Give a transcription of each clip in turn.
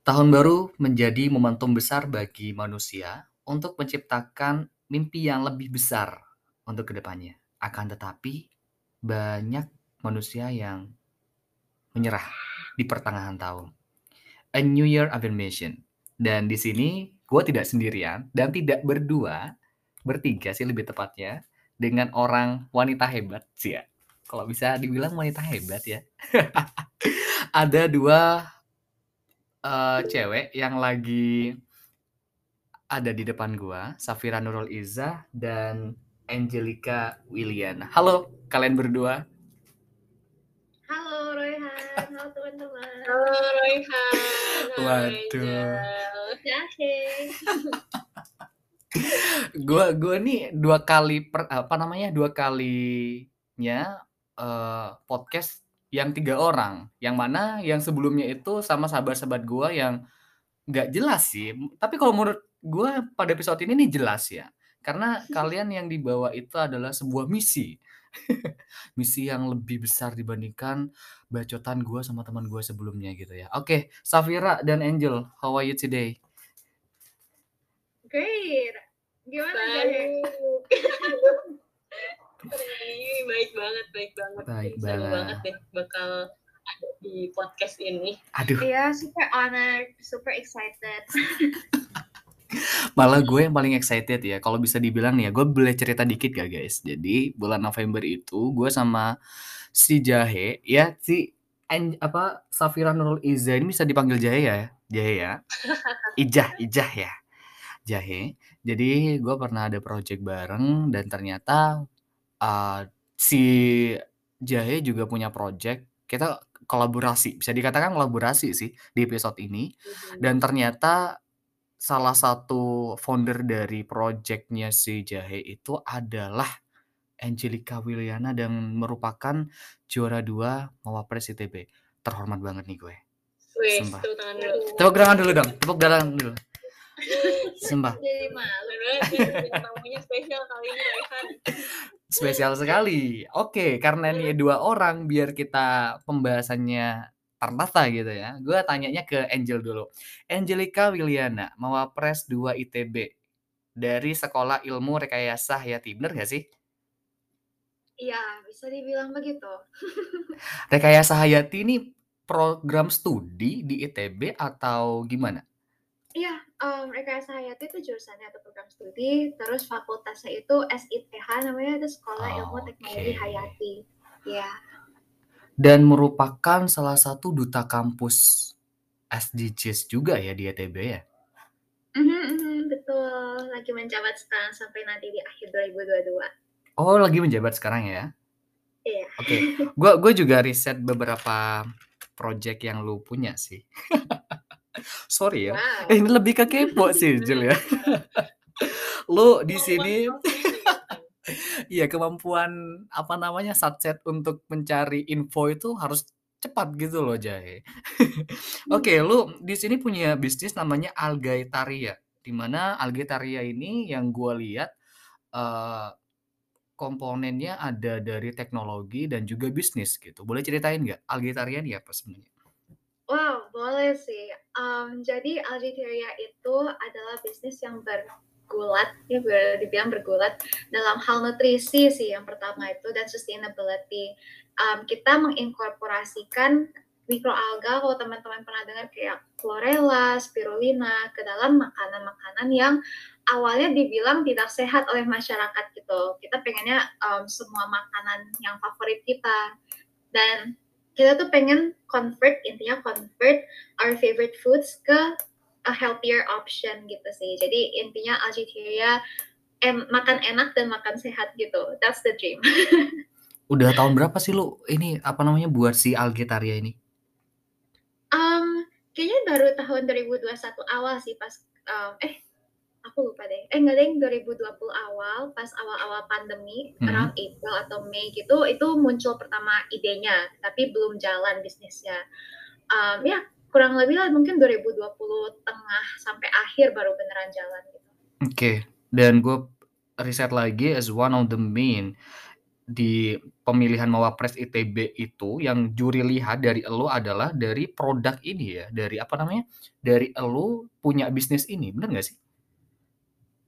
Tahun baru menjadi momentum besar bagi manusia untuk menciptakan mimpi yang lebih besar untuk ke depannya. Akan tetapi, banyak manusia yang menyerah di pertengahan tahun. A New Year Affirmation. Dan di sini gue tidak sendirian dan tidak berdua, bertiga sih lebih tepatnya, dengan orang wanita hebat sih ya. Kalau bisa dibilang wanita hebat ya. Ada dua uh, cewek yang lagi ada di depan gua, Safira Nurul Iza dan Angelica Williana. Halo kalian berdua. Halo Royhan, halo teman-teman. Halo Royhan. Waduh. Gua gua nih dua kali per, apa namanya dua kalinya uh, podcast yang tiga orang, yang mana yang sebelumnya itu sama sahabat-sahabat gue yang nggak jelas sih. Tapi kalau menurut gue pada episode ini nih jelas ya, karena kalian yang dibawa itu adalah sebuah misi, misi yang lebih besar dibandingkan bacotan gue sama teman gue sebelumnya gitu ya. Oke, Safira dan Angel, how are you today? Great. Gimana ini baik banget, baik banget. Baik Seru banget. banget deh bakal ada di podcast ini. Aduh, Iya, super honored, super excited. malah gue yang paling excited ya. Kalau bisa dibilang nih ya, gue boleh cerita dikit gak guys? Jadi bulan November itu gue sama si Jahe, ya si An- apa Safira Nurul Iza ini bisa dipanggil Jahe ya, Jahe ya. Ijah, Ijah ya. Jahe. Jadi gue pernah ada project bareng dan ternyata uh, si Jahe juga punya project. Kita kolaborasi, bisa dikatakan kolaborasi sih di episode ini. Dan ternyata salah satu founder dari projectnya si Jahe itu adalah Angelica Wiliana dan merupakan juara dua Mawapres ITB. Terhormat banget nih gue. Wih, Sumpah. tepuk tangan dulu. Tepuk tangan dulu dong, tepuk tangan dulu. Sumpah, Jadi malu. Ya, tamunya spesial kali ini Royhan. spesial sekali. Oke, karena ini dua orang, biar kita pembahasannya tertata gitu ya. Gue tanyanya ke Angel dulu. Angelica Wiliana, Mawapres 2 ITB. Dari Sekolah Ilmu Rekayasa Hayati, bener gak sih? Iya, bisa dibilang begitu. Rekayasa Hayati ini program studi di ITB atau gimana? Iya, um, rekayasa hayati itu jurusannya atau program studi, terus fakultasnya itu SITH namanya itu Sekolah Ilmu Teknologi. Hayati. Iya. Dan merupakan salah satu duta kampus SDGs juga ya di ITB ya? Mhm, mhm, betul. Lagi menjabat sekarang sampai nanti di akhir 2022. Oh, lagi menjabat sekarang ya? Iya. Oke, gua gue juga riset beberapa project yang lu punya sih. Sorry ya, Wow. eh, ini lebih ke kepo sih Jul ya. lu di sini, iya kemampuan apa namanya satset untuk mencari info itu harus cepat gitu loh Jahe. Oke, lu di sini punya bisnis namanya Algaetaria, di mana Algaetaria ini yang gua lihat eh, komponennya ada dari teknologi dan juga bisnis gitu. Boleh ceritain nggak Algaetaria ini apa sebenarnya? Wow, boleh sih. Um, jadi Algiteria itu adalah bisnis yang bergulat, ya boleh dibilang bergulat dalam hal nutrisi sih yang pertama itu dan sustainability. Um, kita menginkorporasikan mikroalga kalau teman-teman pernah dengar kayak chlorella, spirulina ke dalam makanan-makanan yang awalnya dibilang tidak sehat oleh masyarakat gitu. Kita pengennya um, semua makanan yang favorit kita dan kita tuh pengen convert intinya convert our favorite foods ke a healthier option gitu sih. Jadi intinya Algiteria em, makan enak dan makan sehat gitu. That's the dream. Udah tahun berapa sih lu ini apa namanya buat si Algaetaria ini? Um, kayaknya baru tahun 2021 awal sih pas um, eh aku lupa deh. Eh enggak deh 2020 awal pas awal-awal pandemi Hmm. around April atau Mei gitu itu muncul pertama idenya tapi belum jalan bisnisnya. Um, ya kurang lebih lah mungkin 2020 tengah sampai akhir baru beneran jalan gitu. Oke, dan gue riset lagi as one of the main di pemilihan Mawapres ITB itu yang juri lihat dari elu adalah dari produk ini ya, dari apa namanya, dari elu punya bisnis ini, bener nggak sih?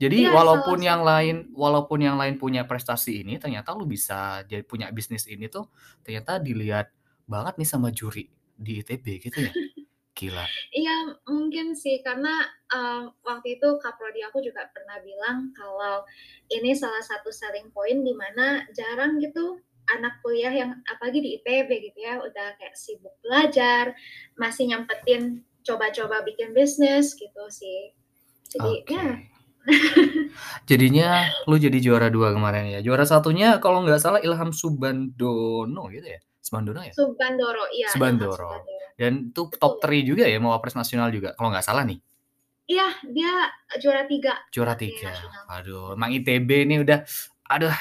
Jadi Iya, walaupun yang lain walaupun yang lain punya prestasi ini, ternyata lu bisa jadi punya bisnis ini tuh, ternyata dilihat banget nih sama juri di ITB gitu ya? Gila. Iya, mungkin sih karena, eee, waktu itu kaprodi aku juga pernah bilang kalau ini salah satu selling point di mana jarang gitu anak kuliah yang apalagi di ITB gitu ya, udah kayak sibuk belajar, masih nyempetin coba-coba bikin bisnis gitu sih. Jadi Oke. Ya Jadinya lu jadi juara 2 kemarin ya. Juara satunya kalau nggak salah Ilham Subandono gitu ya? Subhandono ya? Subandoro, iya Subandoro. Subandoro. Dan itu top Betul. 3 juga ya Mawapres nasional juga kalau nggak salah nih? Iya, dia juara 3 Juara di 3. nasional. Waduh, emang ITB nih udah aduh.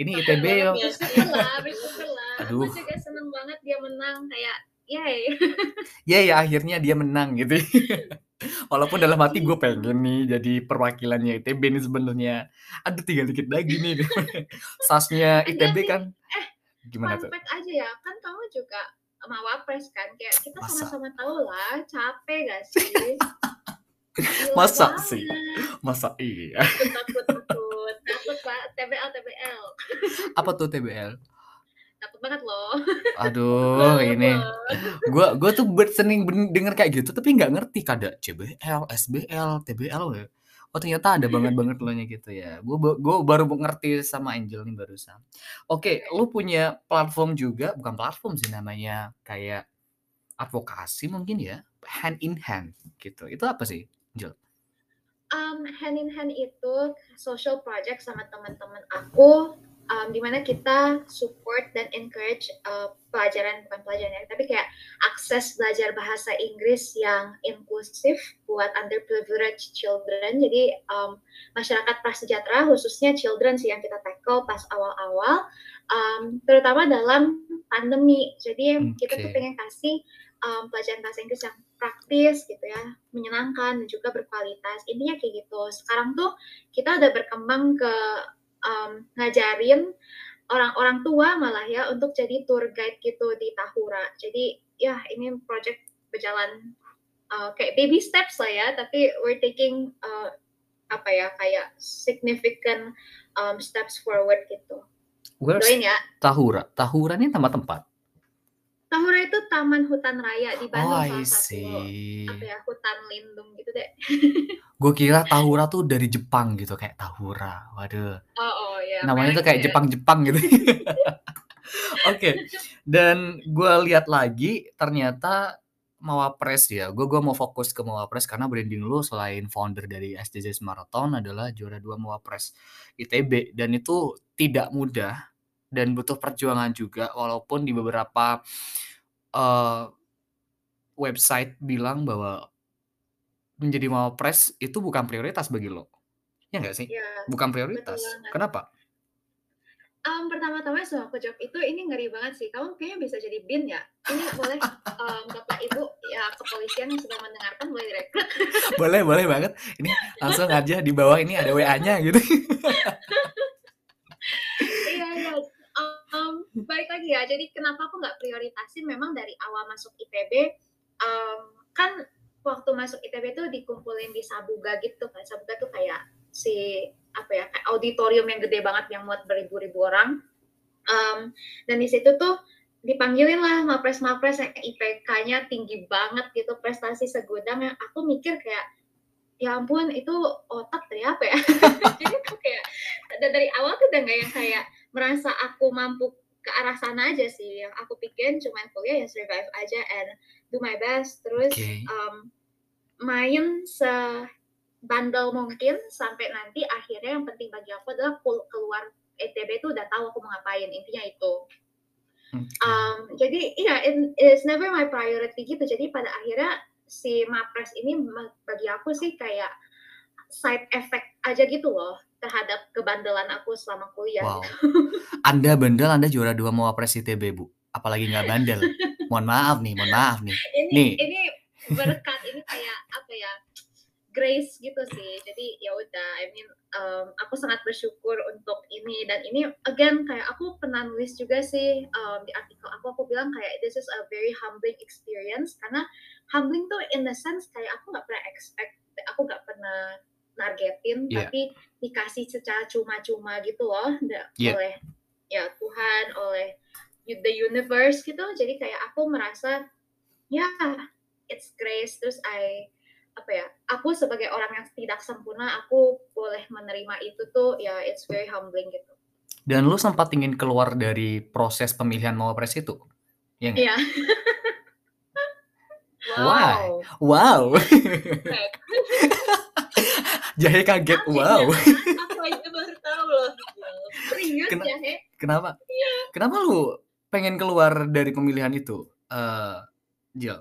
Ini ITB Luar yo biasa. Bersyukurlah bersyukurlah. Aku Aduh. juga seneng banget dia menang kayak, yay. Ya ya akhirnya dia menang gitu. Walaupun dalam hati gue pengen nih jadi perwakilannya ITB nih sebenarnya. Aduh tinggal dikit lagi nih. Sasnya ITB sih, kan eh gimana tuh? aja ya, kan kamu juga Mawapres kan, kayak kita Masa? sama-sama tahu lah, capek gak sih? Gila Masa sih? banget. Masa iya? Takut takut takut, takut Pak, TBL TBL. Apa tuh TBL? Takut banget loh. Aduh Banget ini gua gua tuh ber sering ben denger kayak gitu tapi nggak ngerti kada CBL, SBL, TBL ya. Oh ternyata ada banget-banget lo-nya gitu ya. Gua ba gua baru ngerti sama Angel nih barusan. Oke, lu punya platform juga, bukan platform sih namanya, kayak advokasi mungkin ya, hand in hand gitu. Itu apa sih, Angel? Um, hand in hand itu social project sama teman-teman aku, um, di mana kita support dan encourage uh, pelajaran bukan pelajaran ya, tapi kayak akses belajar bahasa Inggris yang inklusif buat underprivileged children. Jadi um, masyarakat prasejahtera khususnya children sih yang kita tackle pas awal-awal, um, terutama dalam pandemi. Jadi kita tuh pengen kasih um, pelajaran bahasa Inggris yang praktis gitu ya, menyenangkan dan juga berkualitas. Intinya kayak gitu. Sekarang tuh kita udah berkembang ke um, ngajarin orang-orang tua malah ya untuk jadi tour guide gitu di Tahura. Jadi ya ini project berjalan uh, kayak baby steps lah ya, tapi we're taking uh, apa ya kayak significant um, steps forward gitu. Where's Doain ya. Tahura? Tahura ini nama tempat? Tahura itu taman hutan raya di Oh, Bandung I salah satu apa ya hutan lindung gitu deh. Gue kira Tahura tuh dari Jepang gitu kayak Tahura. Waduh. Oh, oh ya. Namanya tuh kayak. Jepang-Jepang gitu. Oke. Dan gue lihat lagi ternyata Mawapres ya. Gue gua mau fokus ke Mawapres karena branding lu selain founder dari SDGs Marathon adalah juara 2 Mawapres ITB dan itu tidak mudah dan butuh perjuangan juga walaupun di beberapa eh, website bilang bahwa menjadi Mawapres itu bukan prioritas bagi lo. Ya nggak sih? Iya, Bukan prioritas. Kenapa? Um, pertama-tama sebelum aku jawab itu ini ngeri banget sih. Kamu kayaknya bisa jadi bin ya. Ini boleh um, Bapak Ibu ya kepolisian yang sudah mendengarkan boleh direkrut. boleh, boleh banget. Ini langsung aja di bawah ini ada WA-nya gitu. iya iya. Um, balik lagi ya. Jadi kenapa aku nggak prioritasin memang dari awal masuk ITB um, kan waktu masuk ITB tuh dikumpulin di Sabuga gitu kan. Sabuga tuh kayak si apa ya kayak auditorium yang gede banget yang muat beribu-ribu orang. Um, dan di situ tuh dipanggilin lah mapres-mapres yang IPK-nya tinggi banget gitu prestasi segudang yang aku mikir kayak ya ampun itu otak dari apa ya jadi tuh kayak da- dari awal tuh udah nggak yang kayak merasa aku mampu ke arah sana aja sih. Yang aku pikirin cuma kuliah ya survive aja and do my best. Terus Oke. um, main sebandel mungkin sampai nanti akhirnya yang penting bagi aku adalah keluar ETB itu udah tahu aku mau ngapain intinya itu. Oke. Um, jadi iya it- it's never my priority gitu. Jadi pada akhirnya si mapres ini bagi aku sih kayak side effect aja gitu loh terhadap kebandelan aku selama kuliah Wow. Anda bandel, Anda juara 2 Mawapres ITB, Bu. Apalagi nggak bandel. Mohon maaf nih, mohon maaf nih. ini Nih. ini berkat ini kayak apa ya grace gitu sih jadi ya udah I mean um, aku sangat bersyukur untuk ini dan ini again kayak aku pernah nulis juga sih um, di artikel aku aku bilang kayak this is a very humbling experience karena humbling tuh in the sense kayak aku nggak pernah expect aku nggak pernah nargetin Yeah. tapi dikasih secara cuma-cuma gitu loh Yeah. oleh ya Tuhan oleh the universe gitu jadi kayak aku merasa ya it's grace terus I apa ya aku sebagai orang yang tidak sempurna aku boleh menerima itu tuh ya it's very humbling gitu Dan lu sempat ingin keluar dari proses pemilihan Mawapres itu? Nggak? Iya. Why? Wow. Wow. Jahe kaget. Akhirnya. Wow. Aku aja baru tahu loh. Serius Kena- ya he Kenapa? Kenapa lu pengen keluar dari pemilihan itu? Eh, Jill.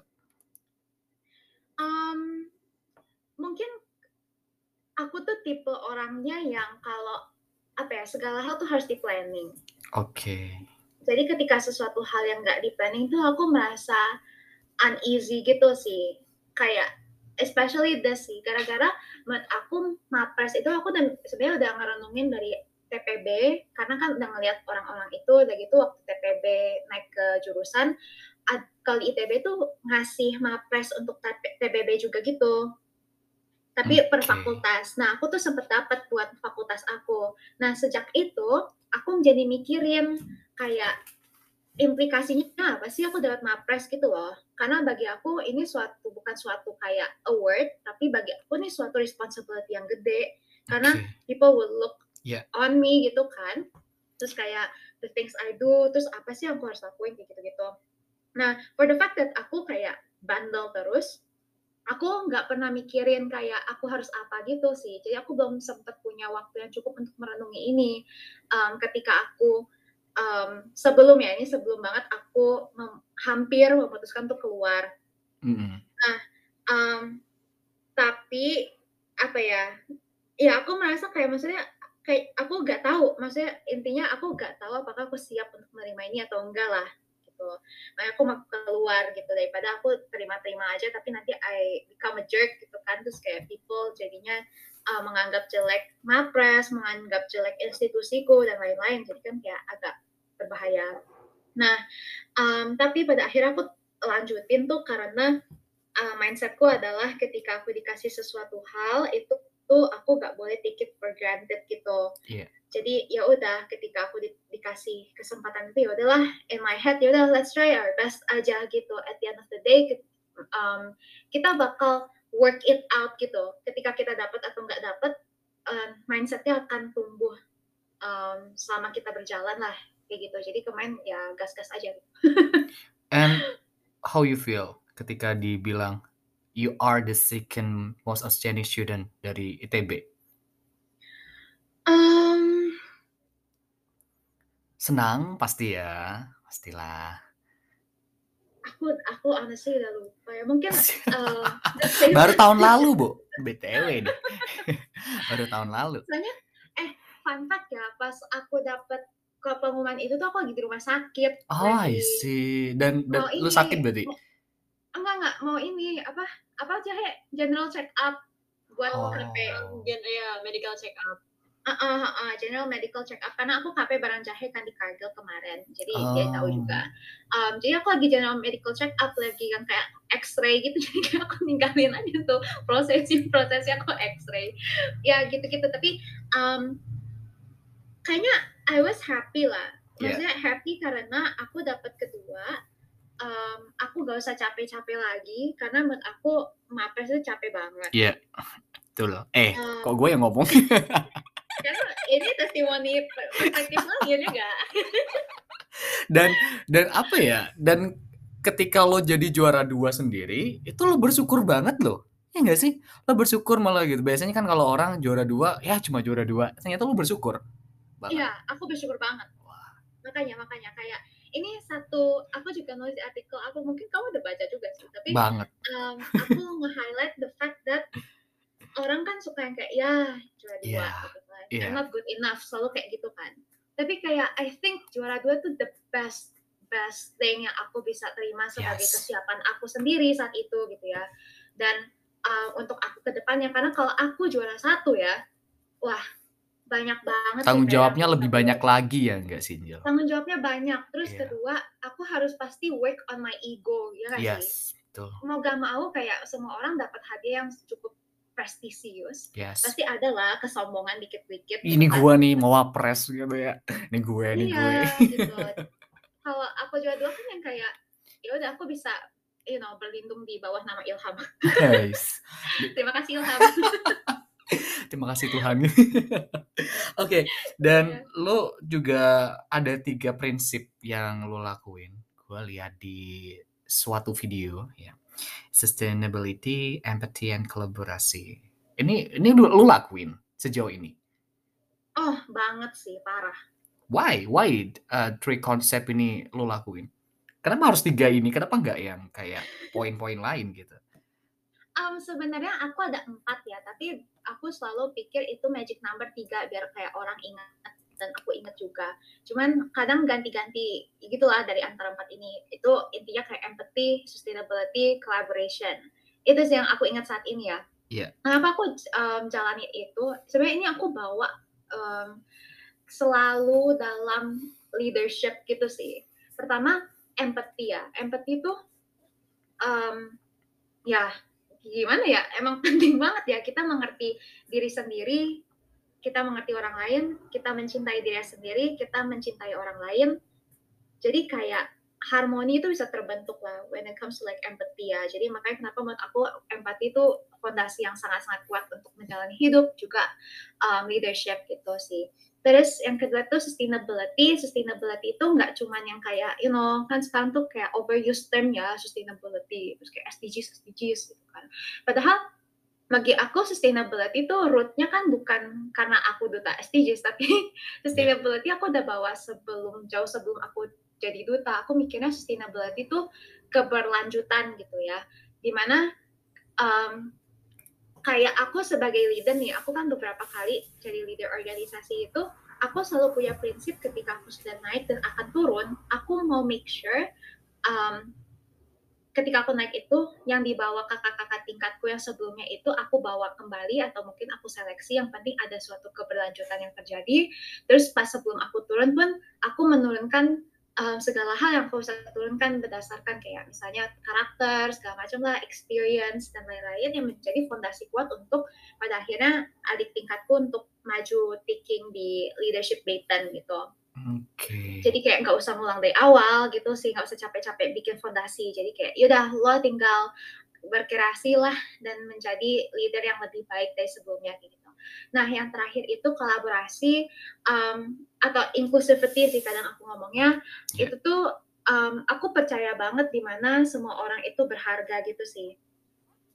Um, mungkin aku tuh tipe orangnya yang kalau apa ya segala hal tuh harus di planning Oke. jadi ketika sesuatu hal yang nggak di planning tuh aku merasa uneasy gitu sih kayak especially this sih gara-gara menurut aku mapres itu aku sebenarnya udah ngerenungin dari TPB karena kan udah ngeliat orang-orang itu udah gitu waktu TPB naik ke jurusan di ITB tuh ngasih mapres untuk TP TPB juga gitu tapi per Oke. fakultas. Nah, aku tuh sempet dapat buat fakultas aku. Nah, sejak itu aku menjadi mikirin kayak implikasinya apa sih aku dapat mapres gitu loh. Karena bagi aku ini suatu bukan suatu kayak award, tapi bagi aku ini suatu responsibility yang gede. Karena Oke. people will look Yeah. on me gitu kan. Terus kayak the things I do, terus apa sih yang aku harus lakuin kayak gitu-gitu. Nah, for the fact that aku kayak bandel terus, aku nggak pernah mikirin kayak aku harus apa gitu sih. Jadi aku belum sempet punya waktu yang cukup untuk merenungi ini. Um, ketika aku um, sebelum ya ini sebelum banget aku mem- hampir memutuskan untuk keluar. Mm-mm. Um, tapi apa ya? Ya aku merasa kayak maksudnya kayak aku nggak tahu. Maksudnya intinya aku nggak tahu apakah aku siap untuk menerima ini atau enggak lah gitu. Makanya aku mau keluar gitu daripada aku terima-terima aja tapi nanti I become a jerk gitu kan terus kayak people jadinya uh, menganggap jelek mapres, menganggap jelek institusiku dan lain-lain. Jadi kan kayak agak berbahaya. Nah, um, tapi pada akhirnya aku lanjutin tuh karena uh, mindsetku adalah ketika aku dikasih sesuatu hal itu tuh aku nggak boleh take it for granted gitu. Iya. Jadi ya udah ketika aku di- dikasih kesempatan itu ya udahlah in my head ya udah let's try our best aja gitu. At the end of the day um, kita bakal work it out gitu. Ketika kita dapat atau nggak dapat um, mindsetnya akan tumbuh um, selama kita berjalan lah kayak gitu. Jadi kemarin ya gas-gas aja. And how you feel ketika dibilang you are the second most outstanding student dari ITB? Um, Senang pasti ya, pastilah. aku aku honestly udah lupa ya mungkin uh, Baru tahun lalu, Bu. BTW nih. Baru tahun lalu. soalnya eh fun fact ya pas aku dapet ke pengumuman itu tuh aku lagi di rumah sakit Oh, I lagi see. Dan, dan Oh, lu ini. sakit berarti? enggak enggak mau ini apa apa aja he general check up buat Oh. KP Gen- ya, medical check up. Uh, uh, uh, uh, general medical check up karena aku KP barang jahe kan di Kargil kemarin jadi dia tahu Oh. juga um, jadi aku lagi general medical check up lagi yang kayak X-ray gitu jadi kayak aku ninggalin aja tuh prosesnya prosesnya aku X-ray ya gitu-gitu tapi um, kayaknya I was happy lah Yeah. maksudnya happy karena aku dapat kedua um, aku gak usah capek-capek lagi karena menurut aku mapres itu capek banget Iya. Itu loh. Eh, Um, kok gue yang ngomong? karena ini testimoni perspektif lagi juga dan dan apa ya? Dan ketika lo jadi juara dua sendiri, itu lo bersyukur banget loh. Ya nggak sih? Lo bersyukur malah gitu. Biasanya kan kalau orang juara dua, ya cuma juara dua. Ternyata lo bersyukur. Banget. Iya, aku bersyukur banget. Wah. Makanya, makanya kayak ini satu, aku juga nulis artikel aku mungkin kamu udah baca juga sih, tapi Banget. um, aku nge-highlight the fact that orang kan suka yang kayak ya juara dua Iya, gitu kan. I'm not good enough, selalu kayak gitu kan. Tapi kayak I think juara dua tuh the best best thing yang aku bisa terima sebagai Yes. kesiapan aku sendiri saat itu gitu ya. Dan uh, untuk aku ke depannya karena kalau aku juara satu ya wah banyak banget Tanggung sih kayak jawabnya lebih aku- banyak lagi ya enggak sih, Angel? tanggung jawabnya banyak terus Iya. kedua aku harus pasti work on my ego ya sih Yes, betul. mau gak mau kayak semua orang dapat hadiah yang cukup prestisius Yes. pasti ada lah kesombongan dikit-dikit gitu Ini kan. gua nih mau wapres gitu ya. Ini gue, ini iya gue. gitu kalau aku juara dua kan yang kayak ya udah aku bisa you know berlindung di bawah nama Ilham Guys. terima kasih Ilham Terima kasih Tuhan. Oke, dan Iya. lo juga ada tiga prinsip yang lo lakuin. Gue lihat di suatu video ya. Sustainability, empathy, and kolaborasi. Ini ini lo lakuin sejauh ini. oh banget sih parah Why? Why uh, three konsep ini lo lakuin? Kenapa harus tiga ini? Kenapa nggak yang kayak poin-poin lain gitu? Um, sebenarnya aku ada empat ya, tapi aku selalu pikir itu magic number tiga biar kayak orang ingat dan aku ingat juga. Cuman kadang ganti-ganti gitulah dari antara empat ini. Itu intinya kayak empathy, sustainability, collaboration. Itu sih yang aku ingat saat ini ya. Iya. Kenapa aku um, jalani itu? Sebenarnya ini aku bawa um, selalu dalam leadership gitu sih. Pertama empathy ya. Empathy itu um, ya gimana ya emang penting banget ya kita mengerti diri sendiri kita mengerti orang lain kita mencintai diri sendiri kita mencintai orang lain. Jadi kayak harmoni itu bisa terbentuk lah when it comes to like empathy ya. Jadi makanya kenapa menurut aku empati itu fondasi yang sangat-sangat kuat untuk menjalani hidup juga um, leadership gitu sih Terus yang kedua tuh sustainability. Sustainability itu nggak cuman yang kayak, you know, kan sekarang tuh kayak overused term ya, sustainability. Terus kayak SDGs, SDGs gitu kan. Padahal bagi aku sustainability itu rootnya kan bukan karena aku duta SDGs, tapi sustainability aku udah bawa sebelum, jauh sebelum aku jadi duta. Aku mikirnya sustainability itu keberlanjutan gitu ya. Di mana um, kayak aku sebagai leader nih, aku kan beberapa kali jadi leader organisasi itu, aku selalu punya prinsip ketika aku sudah naik dan akan turun, aku mau make sure um, ketika aku naik itu yang dibawa kakak-kakak tingkatku yang sebelumnya itu aku bawa kembali atau mungkin aku seleksi yang penting ada suatu keberlanjutan yang terjadi. Terus pas sebelum aku turun pun aku menurunkan um, segala hal yang aku bisa turunkan berdasarkan kayak misalnya karakter segala macam lah experience dan lain-lain yang menjadi fondasi kuat untuk pada akhirnya adik tingkatku untuk maju taking di leadership baton gitu. Oke. jadi kayak nggak usah ngulang dari awal gitu sih nggak usah capek-capek bikin fondasi. Jadi kayak yaudah lo tinggal berkreasi lah dan menjadi leader yang lebih baik dari sebelumnya gitu. Nah yang terakhir itu kolaborasi um, atau inclusivity sih kadang aku ngomongnya Ya. itu tuh um, aku percaya banget di mana semua orang itu berharga gitu sih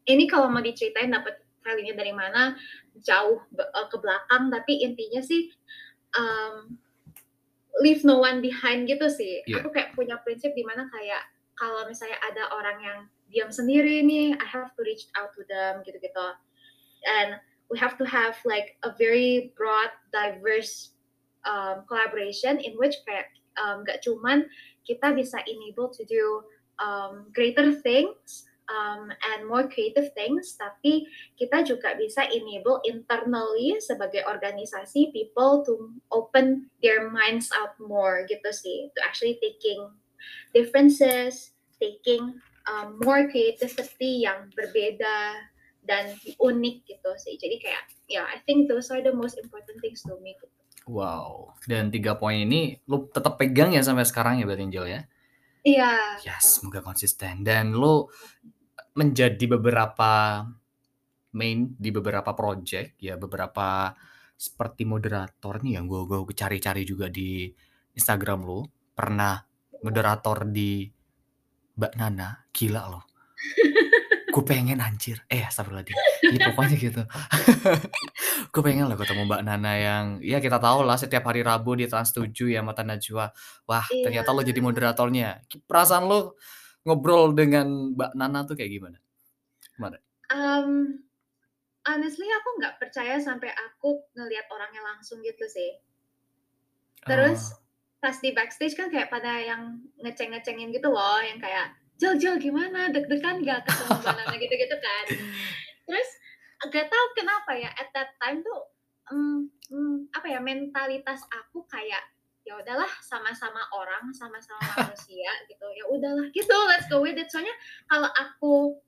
ini kalau mau diceritain dapat value-nya dari mana jauh eh, ke belakang tapi intinya sih um, leave no one behind gitu sih. Iya. Aku kayak punya prinsip di mana kayak kalau misalnya ada orang yang diam sendiri nih, I have to reach out to them gitu-gitu. And we have to have like a very broad, diverse um, collaboration in which kayak um, gak cuman kita bisa enable to do um, greater things um, and more creative things, tapi kita juga bisa enable internally sebagai organisasi people to open their minds out more gitu sih, to actually taking differences, taking um, more creativity yang berbeda dan unik gitu sih. Jadi kayak ya I think those are the most important things to me. Gitu. Wow. Dan tiga poin ini lu tetap pegang ya sampai sekarang ya berarti Angel ya? Iya. Ya, semoga konsisten. Dan lu menjadi beberapa main di beberapa project ya beberapa seperti moderator nih yang gue gue cari-cari juga di Instagram lu pernah moderator di Mbak Nana gila loh gue pengen anjir eh astagfirullahaladzim ya, pokoknya gitu gue pengen loh ketemu Mbak Nana yang ya kita tahu lah setiap hari Rabu di Trans 7 ya Mata Najwa wah Iya. ternyata lo jadi moderatornya. Perasaan lo ngobrol dengan Mbak Nana tuh kayak gimana? Um, honestly aku nggak percaya sampai aku ngelihat orangnya langsung gitu sih. Terus Oh, pas di backstage kan kayak pada yang ngeceng-ngecengin gitu loh, yang kayak Jel Jel gimana? Deg-degan gak ketemu banana gitu-gitu kan. Gak tahu kenapa ya at that time tuh um, um, apa ya mentalitas aku kayak ya udahlah sama-sama orang sama-sama manusia gitu ya udahlah gitu let's go with it soalnya kalau aku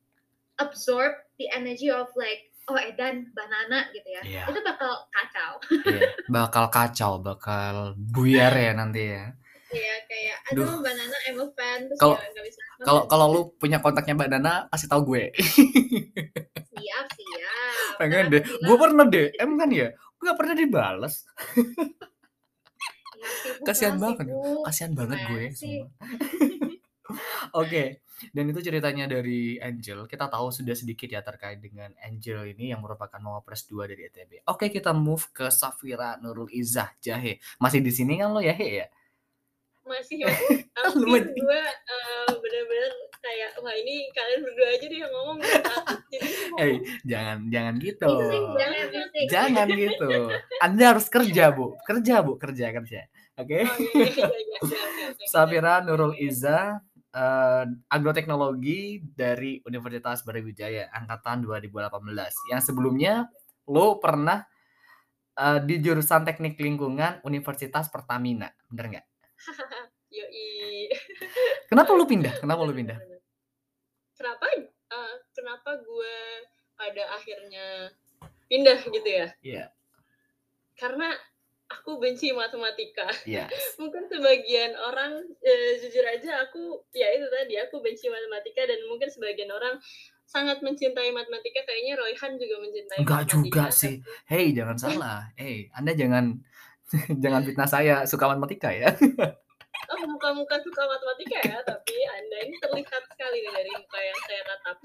absorb the energy of like oh Edan banana gitu ya Iya. itu bakal kacau Iya, bakal kacau, bakal buyar ya nanti ya. Iya kayak Duh. aduh banana I'm a fan terus Kalau- ya bisa Kalau kalau lu punya kontaknya Mbak Nana, kasih tahu gue. Pengen Ntar deh. Gue pernah DM kan ya. Gue gak pernah dibales. "Ya, sibuk Kasihan banget. sibuk." Kasihan banget gue. Oke, dan itu ceritanya dari Angel. Kita tahu sudah sedikit ya terkait dengan Angel ini yang merupakan Mawapres 2 dari ETB. Oke, kita move ke Safira Nurul Izzah Jahe. Masih di sini kan lo ya, He ya? masih ya hampir gue eh, bener-bener kayak wah ini kalian berdua aja deh yang ngomong jadi Eh, jangan jangan gitu. Jangan gitu. Anda harus kerja, Bu. Kerja, Bu. Kerja, kerja. Oke. Oh, iya, iya, iya, iya, oke, oke. Safira Nurul Izzah eh, agroteknologi dari Universitas Brawijaya angkatan 2018. Yang sebelumnya lo pernah eh, di jurusan Teknik Lingkungan Universitas Pertamina, bener nggak? Yoi. Kenapa lu pindah? Kenapa lu pindah? Kenapa eh, kenapa gue pada akhirnya pindah gitu ya? Iya, Karena aku benci matematika. iya. Mungkin sebagian orang eh, jujur aja aku ya itu tadi aku benci matematika dan mungkin sebagian orang sangat mencintai matematika kayaknya Royhan juga mencintai Enggak juga matematika. sih. Hei, jangan salah. Hei, Anda jangan jangan fitnah saya suka matematika ya. Oh, muka-muka suka matematika ya, tapi Anda ini terlihat sekali nih dari muka yang saya tatap.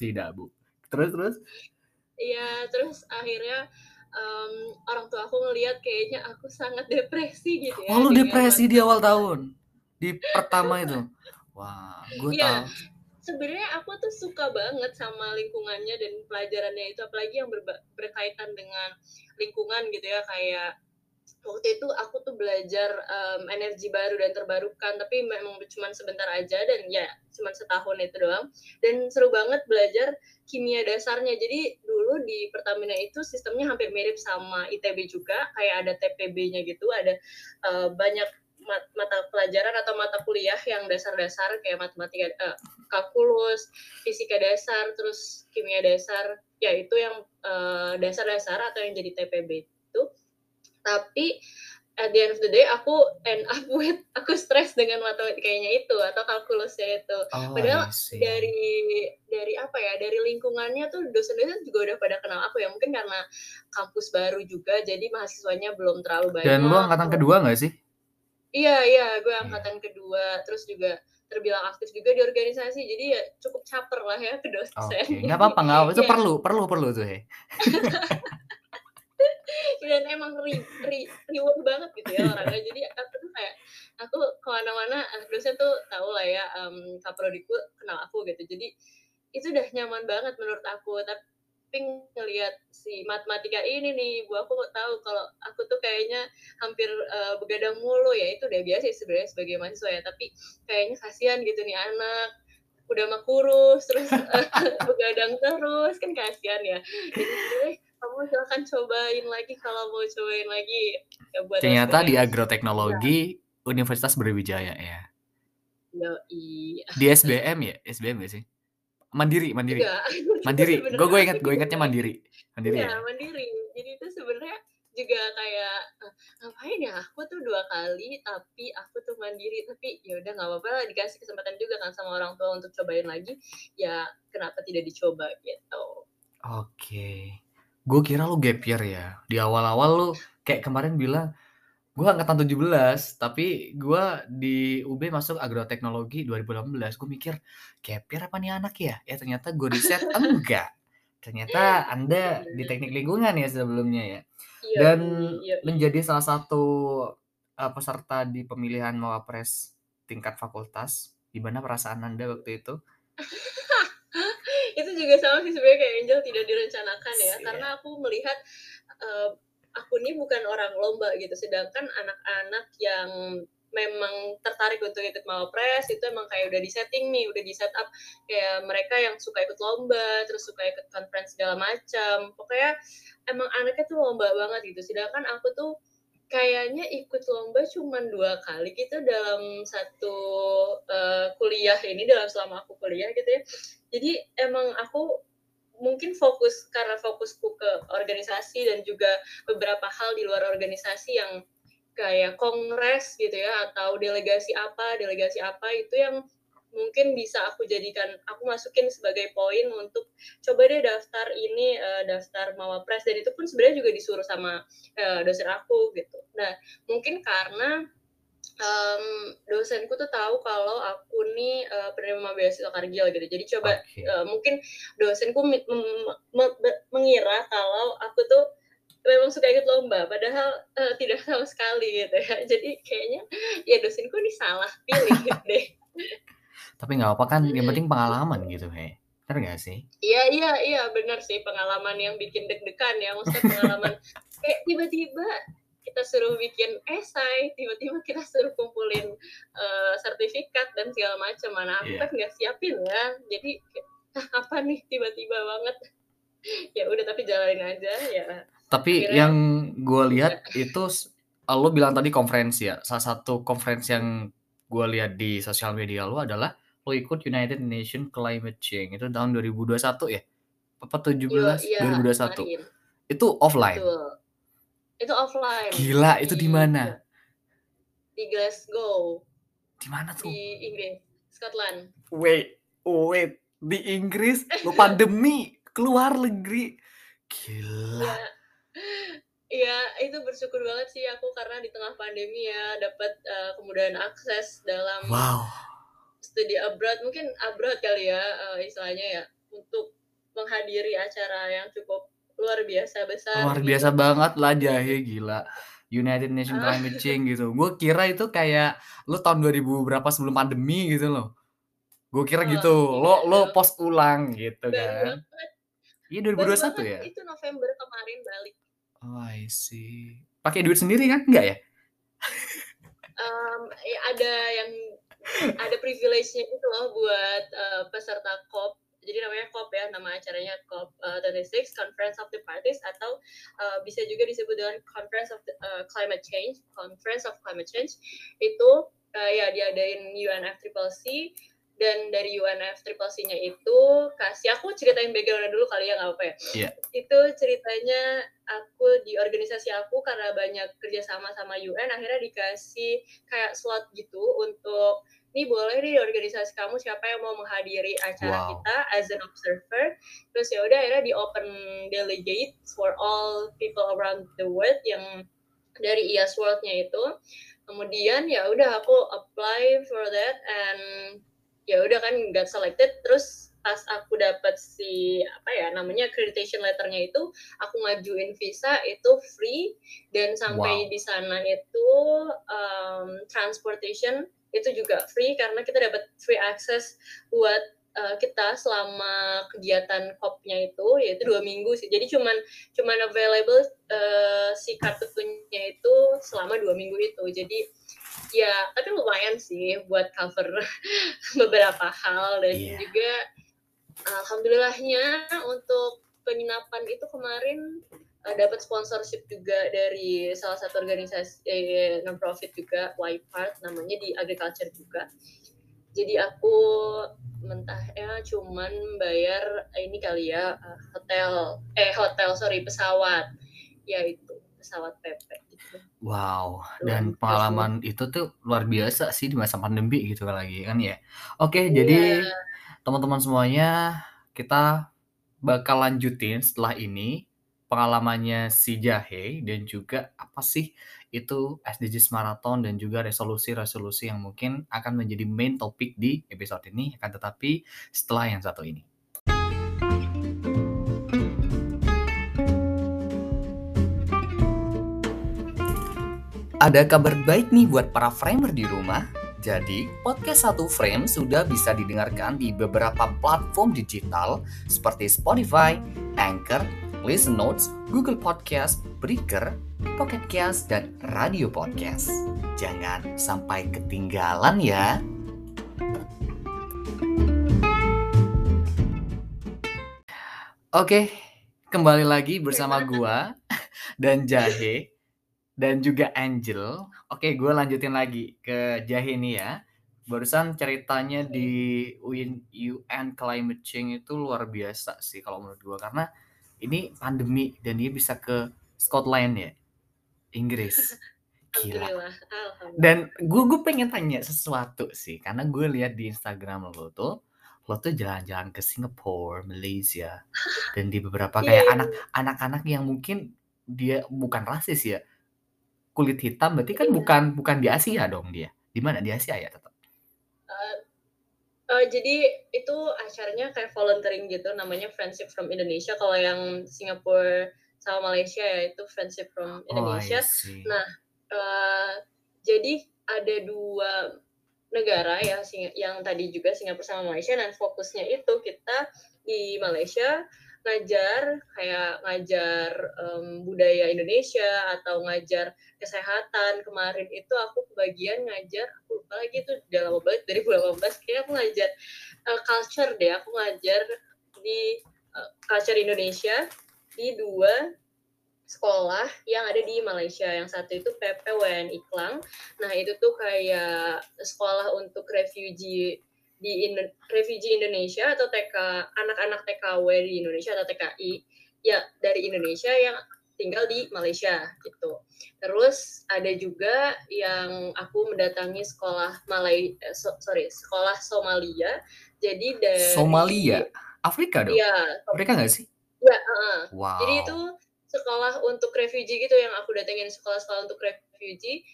Tidak, Bu. Terus terus. Iya, terus akhirnya em, orang tua aku ngelihat kayaknya aku sangat depresi gitu ya. Oh, lu depresi di awal tahun. Di pertama itu. Wah, gue Iya. tahu. Sebenarnya aku tuh suka banget sama lingkungannya dan pelajarannya itu, apalagi yang berkaitan dengan lingkungan gitu ya, kayak waktu itu aku tuh belajar em, energi baru dan terbarukan, tapi memang cuma sebentar aja dan ya cuma setahun itu doang. Dan seru banget belajar kimia dasarnya. Jadi dulu di Pertamina itu sistemnya hampir mirip sama ITB juga, kayak ada TPB-nya gitu, ada eh, banyak mat- mata pelajaran atau mata kuliah yang dasar-dasar kayak matematika eh, kalkulus, fisika dasar, terus kimia dasar, ya itu yang eh, dasar-dasar atau yang jadi TPB itu. Tapi at the end of the day aku end up with aku stres dengan matematikanya itu atau kalkulusnya itu. Oh, Padahal dari dari apa ya dari lingkungannya tuh dosen-dosen juga udah pada kenal aku ya mungkin karena kampus baru juga jadi mahasiswanya belum terlalu banyak Dan lu angkatan kedua nggak sih? iya iya gue angkatan kedua terus juga terbilang aktif juga di organisasi jadi ya cukup caper lah ya ke dosen Oke, nggak apa-apa, nggak apa. Itu Iya. perlu, perlu, perlu tuh, he. dan emang re, re- reward banget gitu ya orangnya. Jadi aku tuh kayak aku ke mana-mana dosen tuh tahu lah ya um, kaprodiku kenal aku gitu. Jadi itu udah nyaman banget menurut aku. Tapi ngelihat si matematika ini nih bu aku tahu kalau aku tuh kayaknya hampir eh, begadang mulu ya. Itu udah biasa sebenarnya sebagai mahasiswa ya. Tapi kayaknya kasihan gitu nih anak. Udah mah kurus terus eh, begadang terus. Kan kasihan ya. Jadi kamu silahkan cobain lagi kalau mau cobain lagi ya buat Ternyata di agroteknologi Universitas Brawijaya ya. Yoi. Di SBM ya? SBM gak sih? Mandiri, mandiri. Enggak. Mandiri. Sebenarnya Gue gue ingat, aku gue ingatnya mandiri. Mandiri Iya, ya. mandiri. Jadi itu sebenarnya juga kayak eh, ngapain ya aku tuh dua kali tapi aku tuh mandiri tapi ya udah nggak apa-apa lah dikasih kesempatan juga kan sama orang tua untuk cobain lagi ya kenapa tidak dicoba gitu Oke. Gue kira lu gap year ya. Di awal-awal lu kayak kemarin bilang gue angkatan 17, tapi gue di UB masuk agroteknologi 2018. Gue mikir gap year apa nih anak ya? Ya ternyata gue riset enggak. Ternyata Anda di teknik lingkungan ya sebelumnya ya. Iya, Dan iya, menjadi salah satu uh, peserta di pemilihan Mawapres tingkat fakultas. Gimana perasaan Anda waktu itu? itu juga sama sih sebenarnya kayak Angel tidak direncanakan ya Iya. karena aku melihat eh, aku ini bukan orang lomba gitu sedangkan anak-anak yang memang tertarik untuk ikut Mawapres itu emang kayak udah di setting nih, udah di setup kayak mereka yang suka ikut lomba, terus suka ikut conference segala macam. Pokoknya emang anaknya tuh lomba banget gitu. Sedangkan aku tuh kayaknya ikut lomba cuma dua kali gitu dalam satu uh, kuliah ini dalam selama aku kuliah gitu ya. Jadi emang aku mungkin fokus karena fokusku ke organisasi dan juga beberapa hal di luar organisasi yang kayak kongres gitu ya atau delegasi apa delegasi apa itu yang mungkin bisa aku jadikan aku masukin sebagai poin untuk coba deh daftar ini uh, daftar mawapres. Dan itu pun sebenarnya juga disuruh sama uh, dosen aku gitu. Nah mungkin karena um, dosenku tuh tahu kalau aku nih uh, penerima beasiswa Kargil gitu. Jadi coba okay. uh, mungkin dosenku mengira kalau aku tuh memang suka ikut lomba padahal uh, tidak sama sekali gitu ya. Jadi kayaknya ya dosinku ini salah pilih deh tapi nggak apa kan yang penting pengalaman gitu he benar nggak sih iya iya iya benar sih pengalaman yang bikin deg-degan ya maksudnya pengalaman kayak tiba-tiba kita suruh bikin esai tiba-tiba kita suruh kumpulin uh, sertifikat dan segala macam mana aku yeah. kan nggak siapin ya jadi ah, apa nih tiba-tiba banget ya udah tapi jalanin aja ya tapi Akhirnya, yang gue lihat ya. itu lo bilang tadi konferensi ya. Salah satu konferensi yang gue lihat di sosial media lo adalah lo ikut United Nation Climate Change itu tahun 2021 ya? Apa 17 iya, 2021? Kemarin. Itu offline. Betul. Itu offline. Gila, itu di mana? Di Glasgow. Di mana tuh? Di Inggris, Scotland. Wait, wait, di Inggris lo pandemi keluar negeri. Gila. Ya Iya, itu bersyukur banget sih aku karena di tengah pandemi ya dapat uh, kemudahan akses dalam wow. Studi abroad, mungkin abroad kali ya uh, istilahnya ya untuk menghadiri acara yang cukup luar biasa besar. Luar gitu. biasa banget lah jahe gila. United Nations uh. Climate Change gitu. Gue kira itu kayak lu tahun 2000 berapa sebelum pandemi gitu loh. Gue kira oh, gitu. Iya, lo lo post ulang gitu kan. Iya 2021 ya? Itu November kemarin balik. Oh, I see. Pakai duit sendiri kan? Enggak ya? um, ya ada yang ada privilege-nya itu loh buat uh, peserta COP. Jadi namanya COP ya, nama acaranya COP uh, 36 Conference of the Parties atau uh, bisa juga disebut dengan Conference of the, uh, Climate Change, Conference of Climate Change. Itu uh, ya diadain UNFCCC dan dari UNF Triple C-nya itu kasih aku ceritain backgroundnya dulu kali ya nggak apa ya. Yeah. Itu ceritanya aku di organisasi aku karena banyak kerjasama sama UN akhirnya dikasih kayak slot gitu untuk ini boleh nih di organisasi kamu siapa yang mau menghadiri acara wow. kita as an observer terus ya udah akhirnya di open delegate for all people around the world yang dari IAS World-nya itu kemudian ya udah aku apply for that and ya udah kan nggak selected. Terus pas aku dapat si apa ya namanya accreditation letternya itu aku ngajuin visa itu free. Dan sampai wow. di sana itu um, transportation itu juga free karena kita dapat free access buat uh, kita selama kegiatan kopnya itu yaitu dua minggu sih. Jadi cuman cuman available uh, si kartunya itu selama dua minggu itu. Jadi ya tapi lumayan sih buat cover beberapa hal dan yeah. juga alhamdulillahnya untuk penginapan itu kemarin uh, dapat sponsorship juga dari salah satu organisasi eh, non profit juga Part namanya di agriculture juga jadi aku mentah ya cuman bayar ini kali ya uh, hotel eh hotel sorry pesawat ya itu pesawat PP gitu. Wow, dan pengalaman itu tuh luar biasa sih di masa pandemi gitu lagi kan ya. Oke, yeah. jadi teman-teman semuanya kita bakal lanjutin setelah ini pengalamannya si Jahe dan juga apa sih itu SDGs Marathon dan juga resolusi-resolusi yang mungkin akan menjadi main topik di episode ini akan tetapi setelah yang satu ini. Ada kabar baik nih buat para framer di rumah. Jadi, podcast satu frame sudah bisa didengarkan di beberapa platform digital seperti Spotify, Anchor, Listen Notes, Google Podcast, Breaker, Pocket Cast, dan Radio Podcast. Jangan sampai ketinggalan ya. Oke, kembali lagi bersama gua dan Jahe dan juga Angel. Oke, gue lanjutin lagi ke Jahe nih ya. Barusan ceritanya di UN, UN Climate Change itu luar biasa sih kalau menurut gua karena ini pandemi dan dia bisa ke Scotland ya, Inggris. Gila. Dan gue gue pengen tanya sesuatu sih, karena gue lihat di Instagram lo tuh, lo tuh jalan-jalan ke Singapura, Malaysia, dan di beberapa kayak Iya. anak anak-anak yang mungkin dia bukan rasis ya, kulit hitam, berarti kan Iya. bukan bukan di Asia dong dia. Di mana di Asia ya tetap. Eh, eh, jadi itu acaranya kayak volunteering gitu, namanya Friendship from Indonesia. Kalau yang Singapura sama Malaysia ya itu Friendship from Oh, Indonesia. see. Nah, eh, jadi ada dua negara ya yang tadi juga Singapura sama Malaysia dan fokusnya itu kita di Malaysia ngajar kayak ngajar em, budaya Indonesia atau ngajar kesehatan kemarin itu aku kebagian ngajar aku lupa lagi itu udah lama banget 2018 kayaknya aku ngajar eh, culture deh aku ngajar di eh, culture Indonesia di dua sekolah yang ada di Malaysia. Yang satu itu PPWN Iklang. Nah, itu tuh kayak sekolah untuk refugee di Indo- refugee Indonesia atau TK anak-anak TKW di Indonesia atau TKI ya dari Indonesia yang tinggal di Malaysia gitu. Terus ada juga yang aku mendatangi sekolah Malay eh, so- sorry, sekolah Somalia. Jadi dari Somalia, Afrika dong. Iya, Afrika nggak sih? ya, heeh. Wow. Jadi itu sekolah untuk refugee gitu yang aku datengin sekolah-sekolah untuk refugee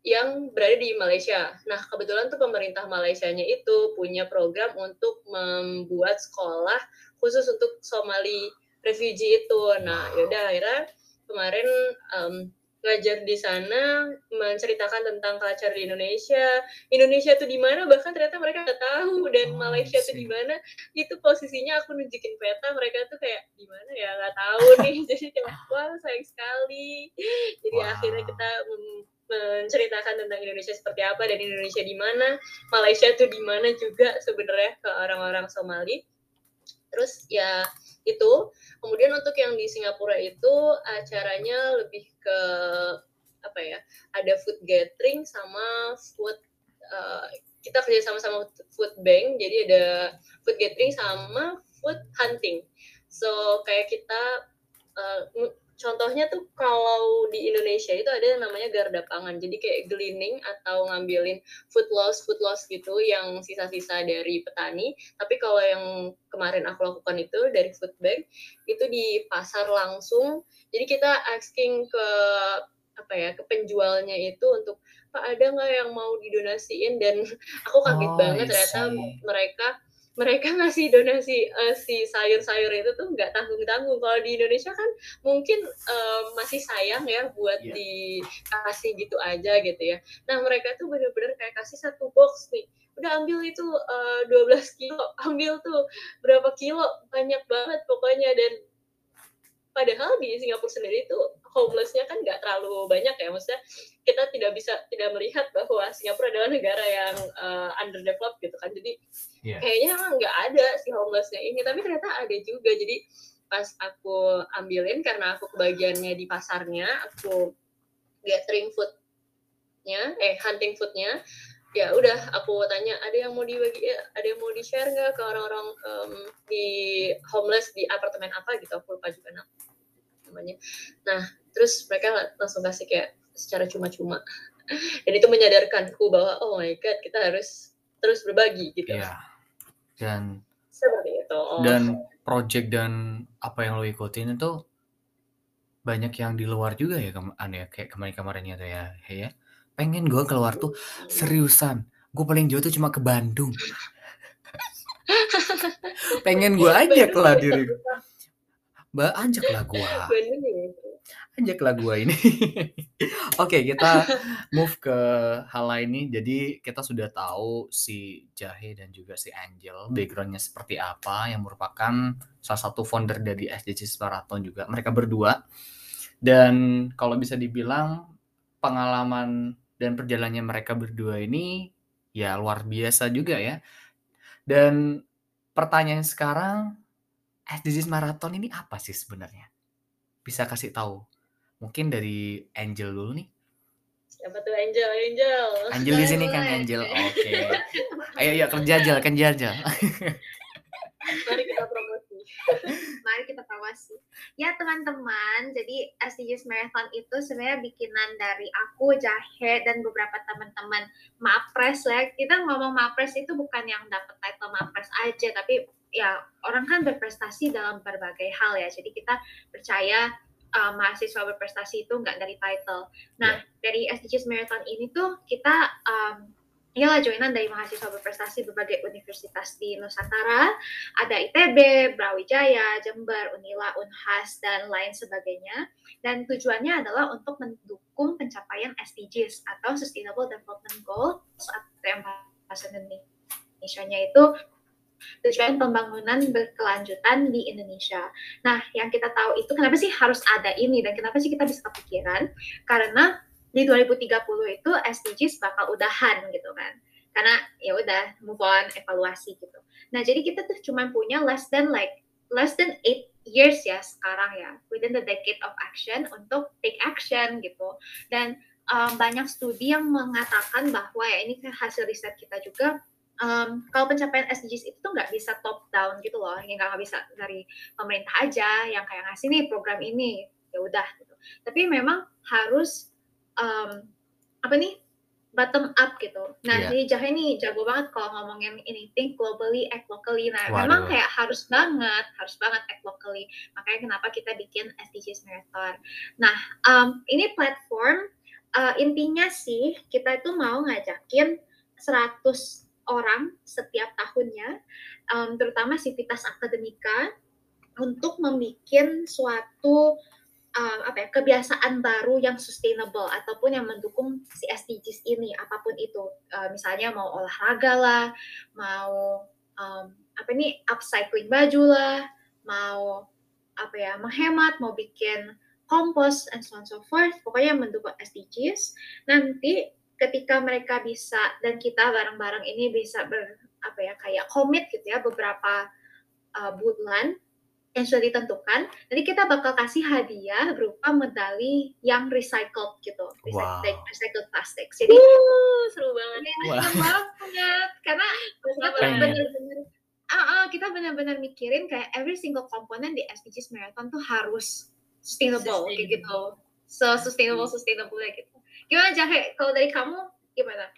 yang berada di Malaysia. Nah, kebetulan tuh pemerintah Malaysianya itu punya program untuk membuat sekolah khusus untuk Somali refugee itu. Nah, yaudah akhirnya kemarin em, ngajar di sana menceritakan tentang culture di Indonesia. Indonesia tuh di mana bahkan ternyata mereka nggak tahu dan Oh, Malaysia tuh di mana itu posisinya aku nunjukin peta mereka tuh kayak di mana ya nggak tahu nih jadi kayak wah sayang sekali jadi Wow. akhirnya kita mem- menceritakan tentang Indonesia seperti apa dan Indonesia di mana Malaysia tuh di mana juga sebenarnya ke orang-orang Somali. Terus ya itu kemudian untuk yang di Singapura itu acaranya lebih ke apa ya ada food gathering sama food uh, kita kerja sama sama food bank jadi ada food gathering sama food hunting. So kayak kita ng- contohnya tuh kalau di Indonesia itu ada yang namanya garda pangan. Jadi kayak gleaning atau ngambilin food loss food loss gitu yang sisa-sisa dari petani. Tapi kalau yang kemarin aku lakukan itu dari food bank itu di pasar langsung. Jadi kita asking ke apa ya ke penjualnya itu untuk pak ada nggak yang mau didonasiin? Dan aku kaget Oh, banget ternyata mereka mereka ngasih donasi eh, si sayur-sayur itu tuh nggak tanggung-tanggung. Kalau di Indonesia kan mungkin eh, masih sayang ya buat Iya. dikasih gitu aja gitu ya. Nah mereka tuh bener-bener kayak kasih satu box nih. Udah ambil itu eh, 12 kilo ambil tuh berapa kilo banyak banget pokoknya. Dan padahal di Singapura sendiri tuh homelessnya kan nggak terlalu banyak ya. Maksudnya kita tidak bisa tidak melihat bahwa Singapura adalah negara yang uh, underdeveloped gitu kan. Jadi Iya. kayaknya nggak ada si homelessnya ini. Tapi ternyata ada juga. Jadi pas aku ambilin karena aku kebagiannya di pasarnya aku gathering foodnya eh hunting foodnya ya udah aku tanya ada yang mau dibagi ya, ada yang mau di share nggak ke orang-orang em, di homeless di apartemen apa? Gitu. Aku lupa juga nam- namanya. Nah terus mereka la- langsung kasih kayak secara cuma-cuma. Dan itu menyadarkanku bahwa oh my god kita harus terus berbagi gitu. Iya. Dan seperti itu. dan project dan apa yang lo ikutin itu banyak yang di luar juga ya kem anu ya kayak kemarin-kemarin itu ya ya pengen gue keluar tuh seriusan. Gue paling jauh tuh cuma ke Bandung. Pengen gue ajak lah diri Mbak ajak lah gue Bandung ya gue ini. Oke kita move ke hal lain nih. Jadi kita sudah tahu si Jahe dan juga si Angel backgroundnya seperti apa yang merupakan salah satu founder dari SDC Marathon juga. Mereka berdua. Dan kalau bisa dibilang pengalaman dan perjalanannya mereka berdua ini ya luar biasa juga ya. Dan pertanyaan sekarang SDGs Marathon ini apa sih sebenarnya? Bisa kasih tahu? Mungkin dari Angel dulu nih. Siapa tuh Angel? Angel. Angel di sini kan Angel. Oke. Ayo ya kerja aja, kerja aja. Mari kita promosi. Mari kita promosi. Ya teman-teman, jadi SDGs Marathon itu sebenarnya bikinan dari aku, Jahe, dan beberapa teman-teman Mapres ya. Kita ngomong Mapres itu bukan yang dapat title Mapres aja, tapi ya orang kan berprestasi dalam berbagai hal ya. Jadi kita percaya uh, mahasiswa berprestasi itu nggak dari title. Nah, yeah. dari SDGs Marathon ini tuh kita um, Inilah joinan dari mahasiswa berprestasi berbagai universitas di Nusantara, ada ITB, Brawijaya, Jember, Unila, Unhas, dan lain sebagainya. Dan tujuannya adalah untuk mendukung pencapaian SDGs atau Sustainable Development Goals atau yang bahasa Indonesia-nya itu tujuan pembangunan berkelanjutan di Indonesia. Nah, yang kita tahu itu kenapa sih harus ada ini dan kenapa sih kita bisa kepikiran? Karena di 2030 itu SDGs bakal udahan gitu kan karena ya udah move on evaluasi gitu nah jadi kita tuh cuma punya less than like less than eight years ya sekarang ya within the decade of action untuk take action gitu dan um, banyak studi yang mengatakan bahwa ya ini hasil riset kita juga um, kalau pencapaian SDGs itu tuh nggak bisa top down gitu loh, yang nggak bisa dari pemerintah aja yang kayak ngasih nih program ini, ya udah gitu. Tapi memang harus um, apa nih bottom up gitu. Nah, yeah. jadi Jahe nih jago banget kalau ngomongin ini think globally, act locally. Nah, Waduh. memang kayak harus banget, harus banget act locally. Makanya kenapa kita bikin SDGs Marathon. Nah, um, ini platform uh, intinya sih kita itu mau ngajakin 100 orang setiap tahunnya, um, terutama sivitas akademika untuk membuat suatu um, apa ya kebiasaan baru yang sustainable ataupun yang mendukung si SDGs ini apa pun itu. Uh, misalnya mau olahraga lah mau um, apa ini upcycling baju lah mau apa ya menghemat mau bikin kompos and so on so forth. Pokoknya mendukung SDGs nanti ketika mereka bisa dan kita bareng-bareng ini bisa ber apa ya kayak komit gitu ya beberapa uh, bulan yang sudah ditentukan, jadi kita bakal kasih hadiah berupa medali yang recycled gitu, wow. recycled, recycled plastik. Jadi uh, seru banget. Ya, wow. seru banget karena kita benar-benar uh, uh, kita benar-benar mikirin kayak every single component di SDGs Marathon tuh harus sustainable, sustainable. kayak gitu. So sustainable sustainable gitu. Gimana Jahe? Kalau dari kamu gimana?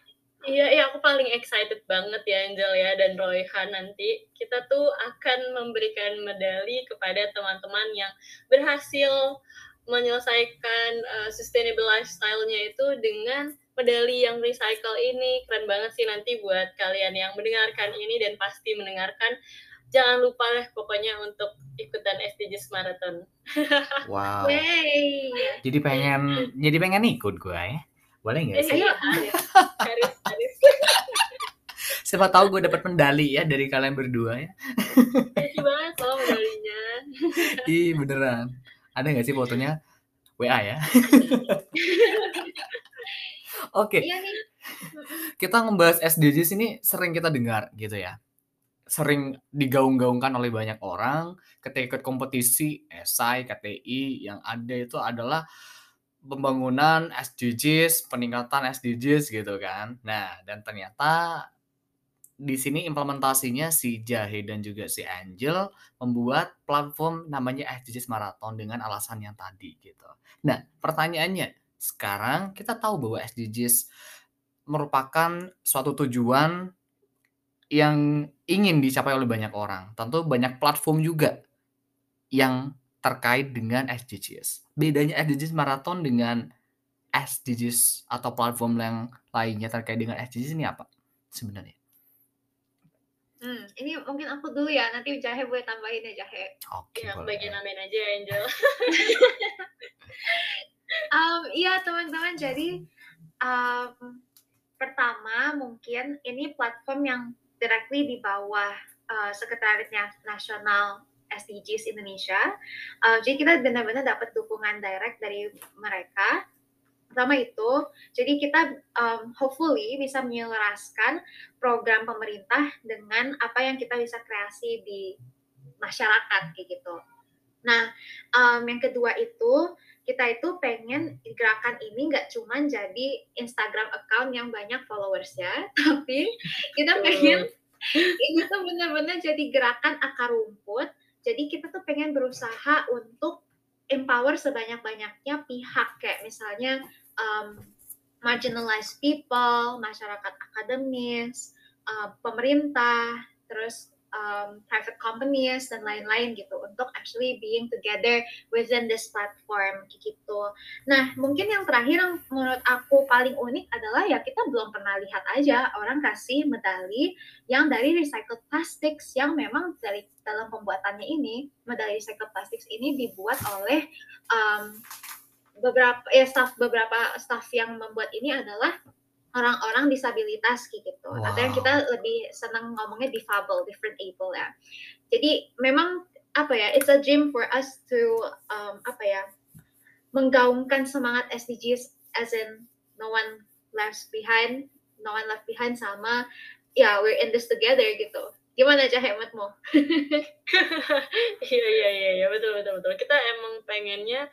Iya, iya aku paling excited banget ya Angel ya dan Royhan nanti kita tuh akan memberikan medali kepada teman-teman yang berhasil menyelesaikan uh, sustainable lifestyle-nya itu dengan medali yang recycle ini keren banget sih nanti buat kalian yang mendengarkan ini dan pasti mendengarkan jangan lupa deh pokoknya untuk ikutan SDGs Marathon. Wow. Yay. Jadi pengen jadi pengen ikut gue ya. Boleh nggak sih? Ayo, Haris. Siapa tahu gue dapat medali ya dari kalian berdua ya. Thank banget soal medalinya. Ih beneran. Ada nggak sih fotonya? WA ya. Oke. Okay. Iya kita ngebahas SDGs ini sering kita dengar gitu ya. Sering digaung-gaungkan oleh banyak orang ketika ikut kompetisi esai, KTI yang ada itu adalah pembangunan SDGs, peningkatan SDGs gitu kan. Nah, dan ternyata di sini implementasinya si Jahe dan juga si Angel membuat platform namanya SDGs Marathon dengan alasan yang tadi gitu. Nah, pertanyaannya, sekarang kita tahu bahwa SDGs merupakan suatu tujuan yang ingin dicapai oleh banyak orang. Tentu banyak platform juga yang terkait dengan SDGs. Bedanya SDGs maraton dengan SDGs atau platform yang lainnya terkait dengan SDGs ini apa sebenarnya? Hmm, ini mungkin aku dulu ya, nanti Jahe boleh tambahin ya Jahe. Oke, okay, ya, bagian amin aja Angel. um, iya teman-teman, jadi um, pertama mungkin ini platform yang directly di bawah uh, Sekretariat Nasional SDGs Indonesia. Uh, jadi kita benar-benar dapat dukungan direct dari mereka. Pertama itu, jadi kita um, hopefully bisa menyelaraskan program pemerintah dengan apa yang kita bisa kreasi di masyarakat kayak gitu. Nah, um, yang kedua itu kita itu pengen gerakan ini nggak cuma jadi Instagram account yang banyak followers ya, tapi kita pengen ini tuh benar-benar jadi gerakan akar rumput. Jadi kita tuh pengen berusaha untuk empower sebanyak-banyaknya pihak kayak misalnya um, marginalized people, masyarakat akademis, uh, pemerintah, terus um, private companies dan lain-lain gitu untuk actually being together within this platform gitu. Nah mungkin yang terakhir yang menurut aku paling unik adalah ya kita belum pernah lihat aja orang kasih medali yang dari recycled plastics yang memang dari dalam pembuatannya ini medali recycled plastics ini dibuat oleh um, beberapa ya staff beberapa staff yang membuat ini adalah orang-orang disabilitas gitu wow. atau yang kita lebih senang ngomongnya difabel, different able ya. Jadi memang apa ya, it's a dream for us to um, apa ya, menggaungkan semangat SDGs as in no one left behind, no one left behind sama ya yeah, we're in this together gitu. Gimana aja hematmu? Iya iya iya iya betul betul betul. Kita emang pengennya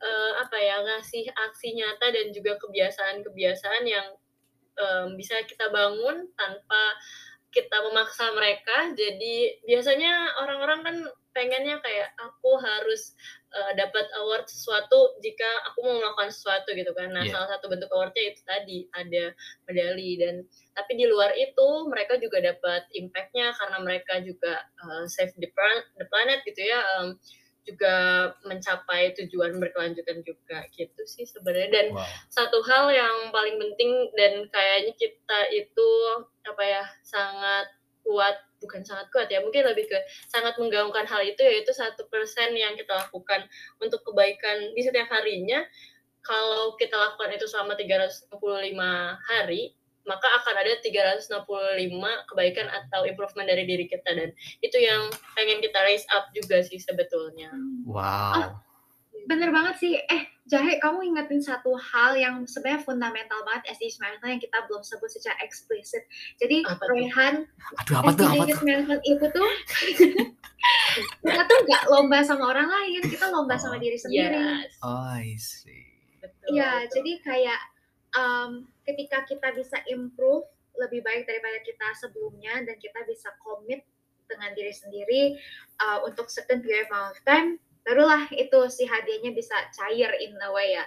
uh, apa ya ngasih aksi nyata dan juga kebiasaan-kebiasaan yang um, bisa kita bangun tanpa kita memaksa mereka. Jadi biasanya orang-orang kan pengennya kayak aku harus uh, dapat award sesuatu jika aku mau melakukan sesuatu gitu kan. Nah, yeah. salah satu bentuk awardnya itu tadi ada medali dan tapi di luar itu mereka juga dapat impactnya karena mereka juga uh, save the, planet, the planet gitu ya. Um, juga mencapai tujuan berkelanjutan juga gitu sih sebenarnya dan wow. satu hal yang paling penting dan kayaknya kita itu apa ya sangat kuat bukan sangat kuat ya mungkin lebih ke sangat menggaungkan hal itu yaitu satu persen yang kita lakukan untuk kebaikan di setiap harinya kalau kita lakukan itu selama 365 hari maka akan ada 365 kebaikan atau improvement dari diri kita dan itu yang pengen kita raise up juga sih sebetulnya. Wow. Ah, bener banget sih. Eh, Jahe, kamu ingetin satu hal yang sebenarnya fundamental banget SDGs Marathon yang kita belum sebut secara eksplisit. Jadi, Rehan, SDGs Marathon itu tuh kita tuh nggak lomba sama orang lain, kita lomba oh, sama diri sendiri. Yes. Oh, I see. Iya, jadi kayak um, ketika kita bisa improve lebih baik daripada kita sebelumnya dan kita bisa komit dengan diri sendiri uh, untuk certain period of time barulah itu si hadiahnya bisa cair in a way ya.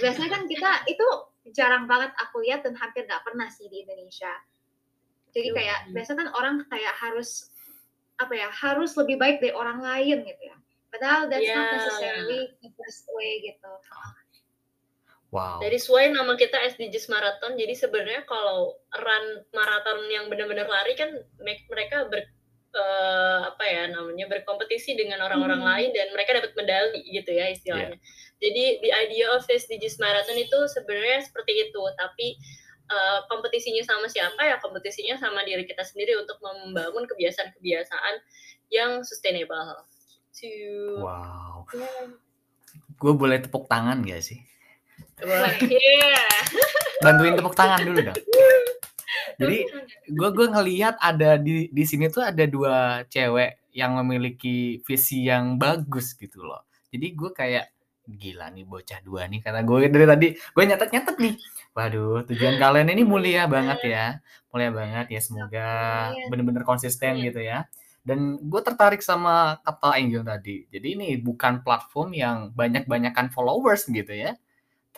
Biasanya kan kita itu jarang banget aku lihat dan hampir nggak pernah sih di Indonesia. Jadi kayak biasanya kan orang kayak harus apa ya harus lebih baik dari orang lain gitu ya. Padahal that's yeah. not necessarily the best way gitu Wow. Dari sesuai nama kita SDGs Marathon, jadi sebenarnya kalau run maraton yang benar-benar lari kan mereka ber uh, apa ya namanya berkompetisi dengan orang-orang hmm. lain dan mereka dapat medali gitu ya istilahnya. Yeah. Jadi the idea of SDGs Marathon itu sebenarnya seperti itu, tapi uh, kompetisinya sama siapa ya? Kompetisinya sama diri kita sendiri untuk membangun kebiasaan-kebiasaan yang sustainable. To... Wow. Yeah. Gue boleh tepuk tangan gak sih? Iya. Bantuin tepuk tangan dulu dong. Jadi gue gue ngelihat ada di di sini tuh ada dua cewek yang memiliki visi yang bagus gitu loh. Jadi gue kayak gila nih bocah dua nih karena gue dari tadi gue nyatet nyatet nih. Waduh tujuan kalian ini mulia banget ya, mulia banget ya semoga bener-bener konsisten gitu ya. Dan gue tertarik sama kata Angel tadi. Jadi ini bukan platform yang banyak-banyakan followers gitu ya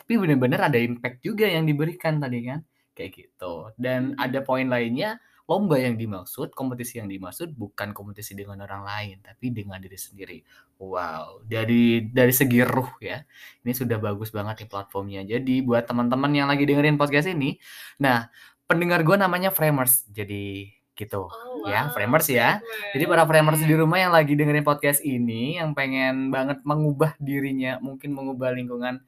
tapi benar-benar ada impact juga yang diberikan tadi kan kayak gitu. Dan hmm. ada poin lainnya lomba yang dimaksud kompetisi yang dimaksud bukan kompetisi dengan orang lain tapi dengan diri sendiri. Wow dari dari segi ruh ya ini sudah bagus banget nih platformnya. Jadi buat teman-teman yang lagi dengerin podcast ini nah pendengar gue namanya framers. Jadi gitu oh, ya framers ya. Jadi para framers di rumah yang lagi dengerin podcast ini yang pengen banget mengubah dirinya mungkin mengubah lingkungan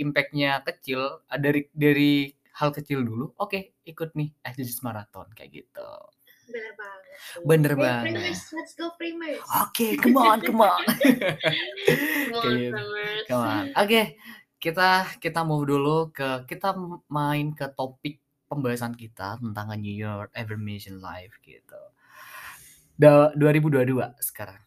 impactnya kecil dari dari hal kecil dulu oke okay, ikut nih SDGs marathon kayak gitu Bener banget. Bener Hey, banget. Framers, let's go. Oke, come on, come on. Come on, Kayak- Framers. Come on. Oke, kita kita move dulu ke kita main ke topik pembahasan kita tentang New Year Affirmation Life gitu. Da, 2022 sekarang.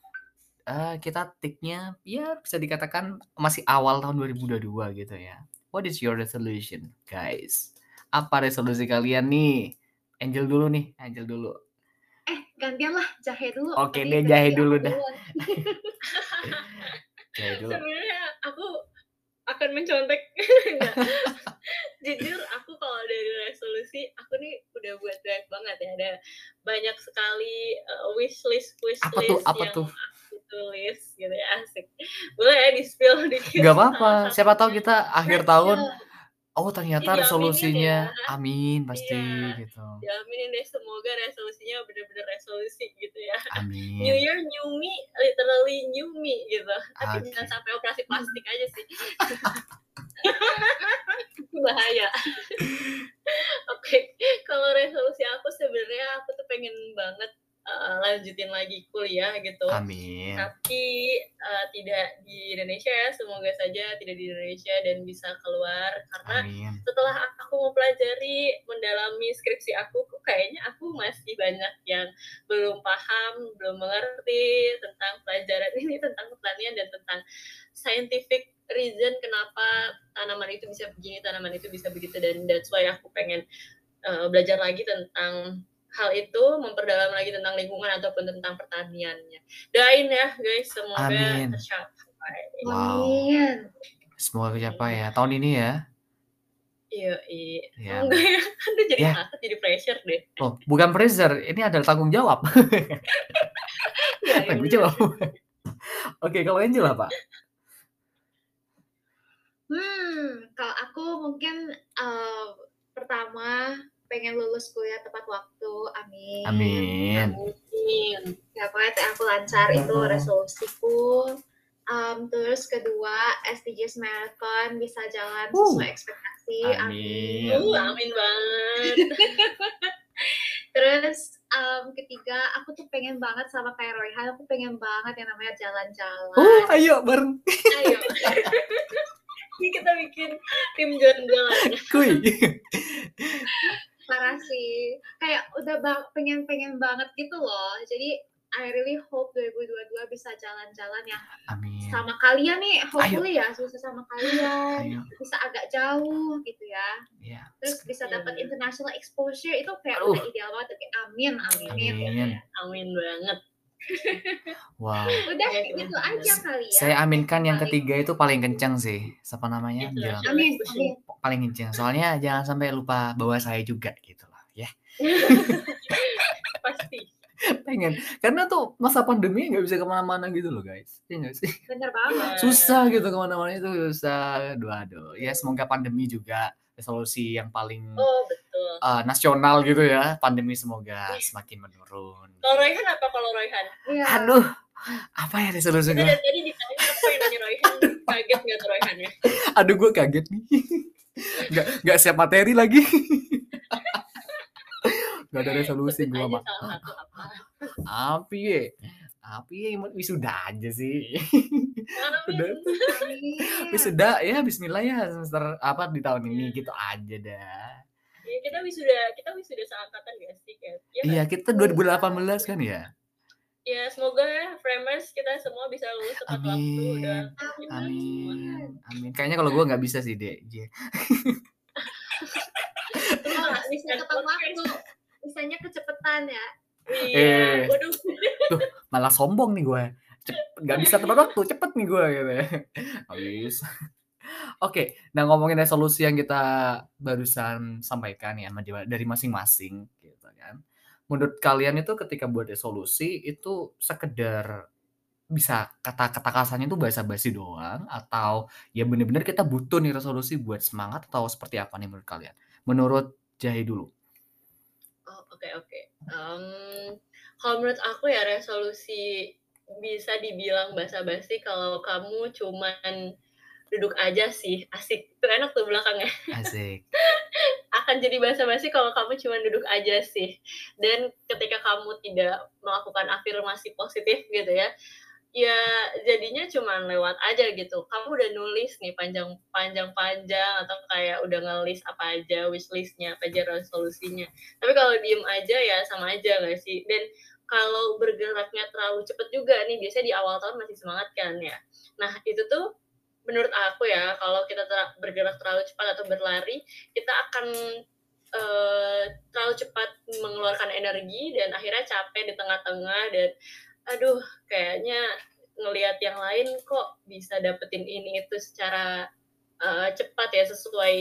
Eh, kita tiknya ya bisa dikatakan masih awal tahun 2022 gitu ya. What is your resolution, guys? Apa resolusi kalian nih? Angel dulu nih, Angel dulu. Eh, gantian lah, jahe dulu. Oke Tadi deh, jahe aku dulu dah. duluan. Jahe dulu. Sebenarnya aku akan mencontek. Enggak. Jujur aku kalau dari resolusi aku nih udah buat banyak banget ya. Ada banyak sekali uh, wish list wish Apa list tuh? Apa yang tuh? Tulis gitu ya asik. Boleh ya di spill dikit. Gak salah apa-apa. Siapa tahu kita akhir tahun. Oh ternyata Diaminin resolusinya ya. amin pasti Iya. gitu. Diaminin deh semoga resolusinya bener-bener resolusi gitu ya. New Amin. Year, new me, literally new me gitu. Tapi jangan sampai operasi plastik aja sih. Bahaya. Oke, kalau resolusi aku sebenarnya aku tuh pengen banget uh, lanjutin lagi kuliah gitu. Amin. Tapi uh, tidak di Indonesia ya, semoga saja tidak di Indonesia dan bisa keluar karena Amin. setelah aku mempelajari mendalami skripsi aku kok kayaknya aku masih banyak yang belum paham belum mengerti tentang pelajaran ini tentang pertanian dan tentang scientific reason kenapa tanaman itu bisa begini tanaman itu bisa begitu dan that's why aku pengen uh, belajar lagi tentang hal itu memperdalam lagi tentang lingkungan ataupun tentang pertaniannya doain ya guys semoga Amin. tercapai Wow. Amin. Semoga kecapai ya tahun ini ya. iya iya Ya. enggak ya Aduh, jadi Ya. takut jadi pressure deh Oh bukan pressure, ini adalah tanggung jawab. Ya, Tanggung iya. jawab. Oke kalau Angel apa? Hmm, kalau aku mungkin eh, pertama pengen lulus kuliah tepat waktu. Amin. Amin. Amin. Ya, pokoknya teh aku lancar itu resolusiku. Um, terus kedua, SDGs Marathon bisa jalan Uh. sesuai ekspektasi. Amin. Uh, amin banget. Terus um, ketiga, aku tuh pengen banget sama kayak Royhan, aku pengen banget yang namanya jalan-jalan. Uh, ayo bareng. Ayo. Ini kita bikin tim jalan-jalan. Kuy. Parah sih. Kayak udah bang, pengen-pengen banget gitu loh. Jadi I really hope 2022 bisa jalan-jalan yang Amin. sama kalian nih, hopefully ya, bisa sama kalian, Ayo. bisa agak jauh gitu ya. Ya. Terus bisa dapat international exposure itu kayak Aduh. udah ideal banget. Amin, amin. Amin. Amin banget. Wow. Udah gitu aja kali ya. Saya aminkan yang ketiga itu paling kencang sih. Siapa namanya? Itu Bilang. Amin, amin. Paling kencang. Soalnya jangan sampai lupa bawa saya juga gitu loh. Ya. Pasti. Pengen. Karena tuh masa pandemi nggak bisa ke mana-mana gitu loh guys. Iya nggak sih? Bener banget. Susah gitu ke mana-mana itu susah. Aduh aduh. Ya semoga pandemi juga resolusi yang paling Oh, betul. eh, nasional gitu ya. Pandemi semoga semakin menurun. Kalau Royhan apa kalau Royhan? Iya. Aduh. Apa ya resolusi gue? tadi ditanya apa yang nanya Royhan. Kaget nggak tuh Royhan ya? Aduh gue kaget nih. Nggak, nggak siap materi lagi. Gak ada resolusi gue mah. apa. Ya. Api ya emang wisuda aja sih. Udah. Wisuda ya bismillah ya semester apa di tahun ini gitu aja dah. Ya, kita wisuda, kita wisuda seangkatan gak sih? Kat? Ya, Iya kita 2018 kan ya. ya semoga ya framers kita semua bisa lulus tepat waktu Amin. dan Amin. Amin. Kayaknya kalau gue nggak bisa sih deh. Bisa tepat waktu. Bisanya kecepatan ya. Eh. Iya, waduh. Malah sombong nih gue. Gak bisa tepat waktu, cepet nih gue gitu ya. Habis. Oke, nah ngomongin resolusi yang kita barusan sampaikan ya dari masing-masing gitu kan. Menurut kalian itu ketika buat resolusi itu sekedar bisa kata-kata kasarnya itu basa-basi doang atau ya bener-bener kita butuh nih resolusi buat semangat atau seperti apa nih menurut kalian? Menurut Jahi dulu. Oke oke. Em, kalau menurut aku ya resolusi bisa dibilang basa-basi kalau kamu cuman duduk aja sih asik itu enak tuh belakangnya Asik. akan jadi basa-basi kalau kamu cuma duduk aja sih. Dan ketika kamu tidak melakukan afirmasi positif gitu ya, ya jadinya cuma lewat aja gitu. Kamu udah nulis nih panjang-panjang-panjang atau kayak udah ngelis apa aja wishlistnya, apa aja resolusinya. Tapi kalau diem aja ya sama aja gak sih? Dan kalau bergeraknya terlalu cepet juga nih, biasanya di awal tahun masih semangat kan ya. Nah itu tuh menurut aku ya kalau kita ter bergerak terlalu cepat atau berlari kita akan uh, terlalu cepat mengeluarkan energi dan akhirnya capek di tengah-tengah dan aduh kayaknya ngelihat yang lain kok bisa dapetin ini itu secara uh, cepat ya sesuai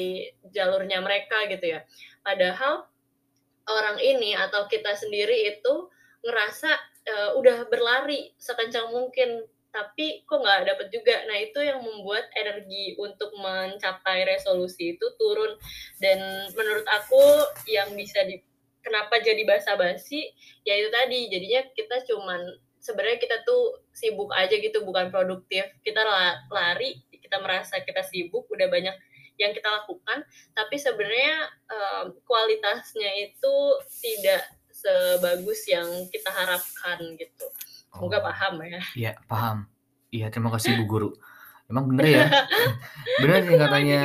jalurnya mereka gitu ya padahal orang ini atau kita sendiri itu ngerasa uh, udah berlari sekencang mungkin tapi kok nggak dapet juga. Nah itu yang membuat energi untuk mencapai resolusi itu turun. Dan menurut aku yang bisa di kenapa jadi basa-basi ya itu tadi jadinya kita cuman sebenarnya kita tuh sibuk aja gitu bukan produktif kita lari kita merasa kita sibuk udah banyak yang kita lakukan tapi sebenarnya um, kualitasnya itu tidak sebagus yang kita harapkan gitu Semoga oh. paham ya. Iya, paham. Iya, terima kasih Bu Guru. Emang bener ya? bener sih katanya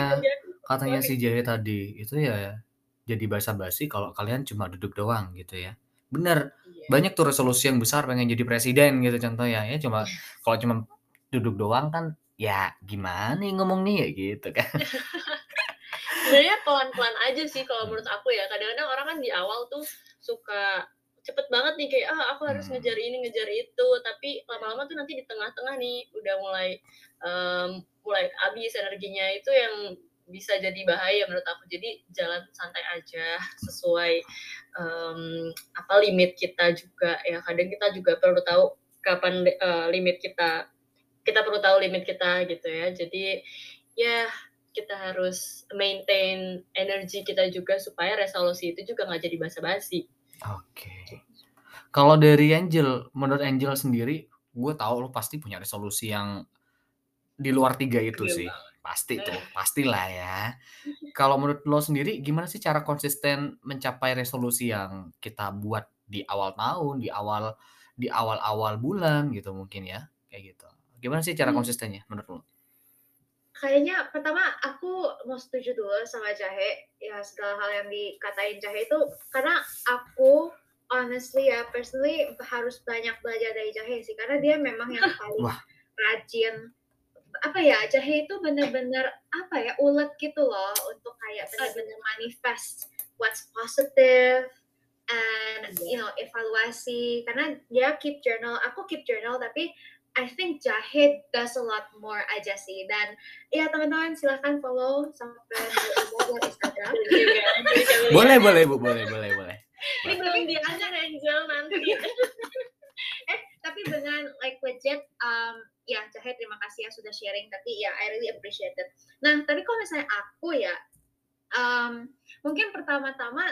katanya si Jahe tadi, itu ya jadi basa-basi kalau kalian cuma duduk doang gitu ya. Bener, iya. banyak tuh resolusi yang besar pengen jadi presiden gitu contohnya ya, cuma kalau cuma duduk doang kan ya gimana nih ngomong nih ya gitu kan. Sebenarnya pelan-pelan aja sih kalau menurut aku ya. Kadang-kadang orang kan di awal tuh suka cepet banget nih kayak ah aku harus hmm. ngejar ini ngejar itu tapi lama-lama tuh nanti di tengah-tengah nih udah mulai um, mulai habis energinya itu yang bisa jadi bahaya menurut aku. Jadi jalan santai aja sesuai um, apa limit kita juga ya. Kadang kita juga perlu tahu kapan uh, limit kita kita perlu tahu limit kita gitu ya. Jadi ya kita harus maintain energi kita juga supaya resolusi itu juga nggak jadi basa-basi. Oke. Kalau dari Angel, menurut Angel sendiri, gue tahu lo pasti punya resolusi yang di luar tiga itu sih. Pasti tuh, pastilah ya. Kalau menurut lo sendiri, gimana sih cara konsisten mencapai resolusi yang kita buat di awal tahun, di awal di awal-awal bulan gitu mungkin ya, kayak gitu. Gimana sih cara hmm. konsistennya menurut lo? kayaknya pertama aku mau setuju dulu sama Jahe ya segala hal yang dikatain Jahe itu karena aku honestly ya personally harus banyak belajar dari Jahe sih karena dia memang yang paling Wah. rajin apa ya Jahe itu bener-bener apa ya ulet gitu loh untuk kayak bener-bener manifest what's positive and you know evaluasi karena dia keep journal aku keep journal tapi I think Jahid does a lot more aja sih dan ya teman-teman silahkan follow sampai Instagram. boleh boleh bu boleh boleh boleh. Ini belum diajar Angel nanti. eh tapi dengan like legit um, ya Jahid terima kasih ya sudah sharing tapi ya I really appreciate it. Nah tapi kalau misalnya aku ya um, mungkin pertama-tama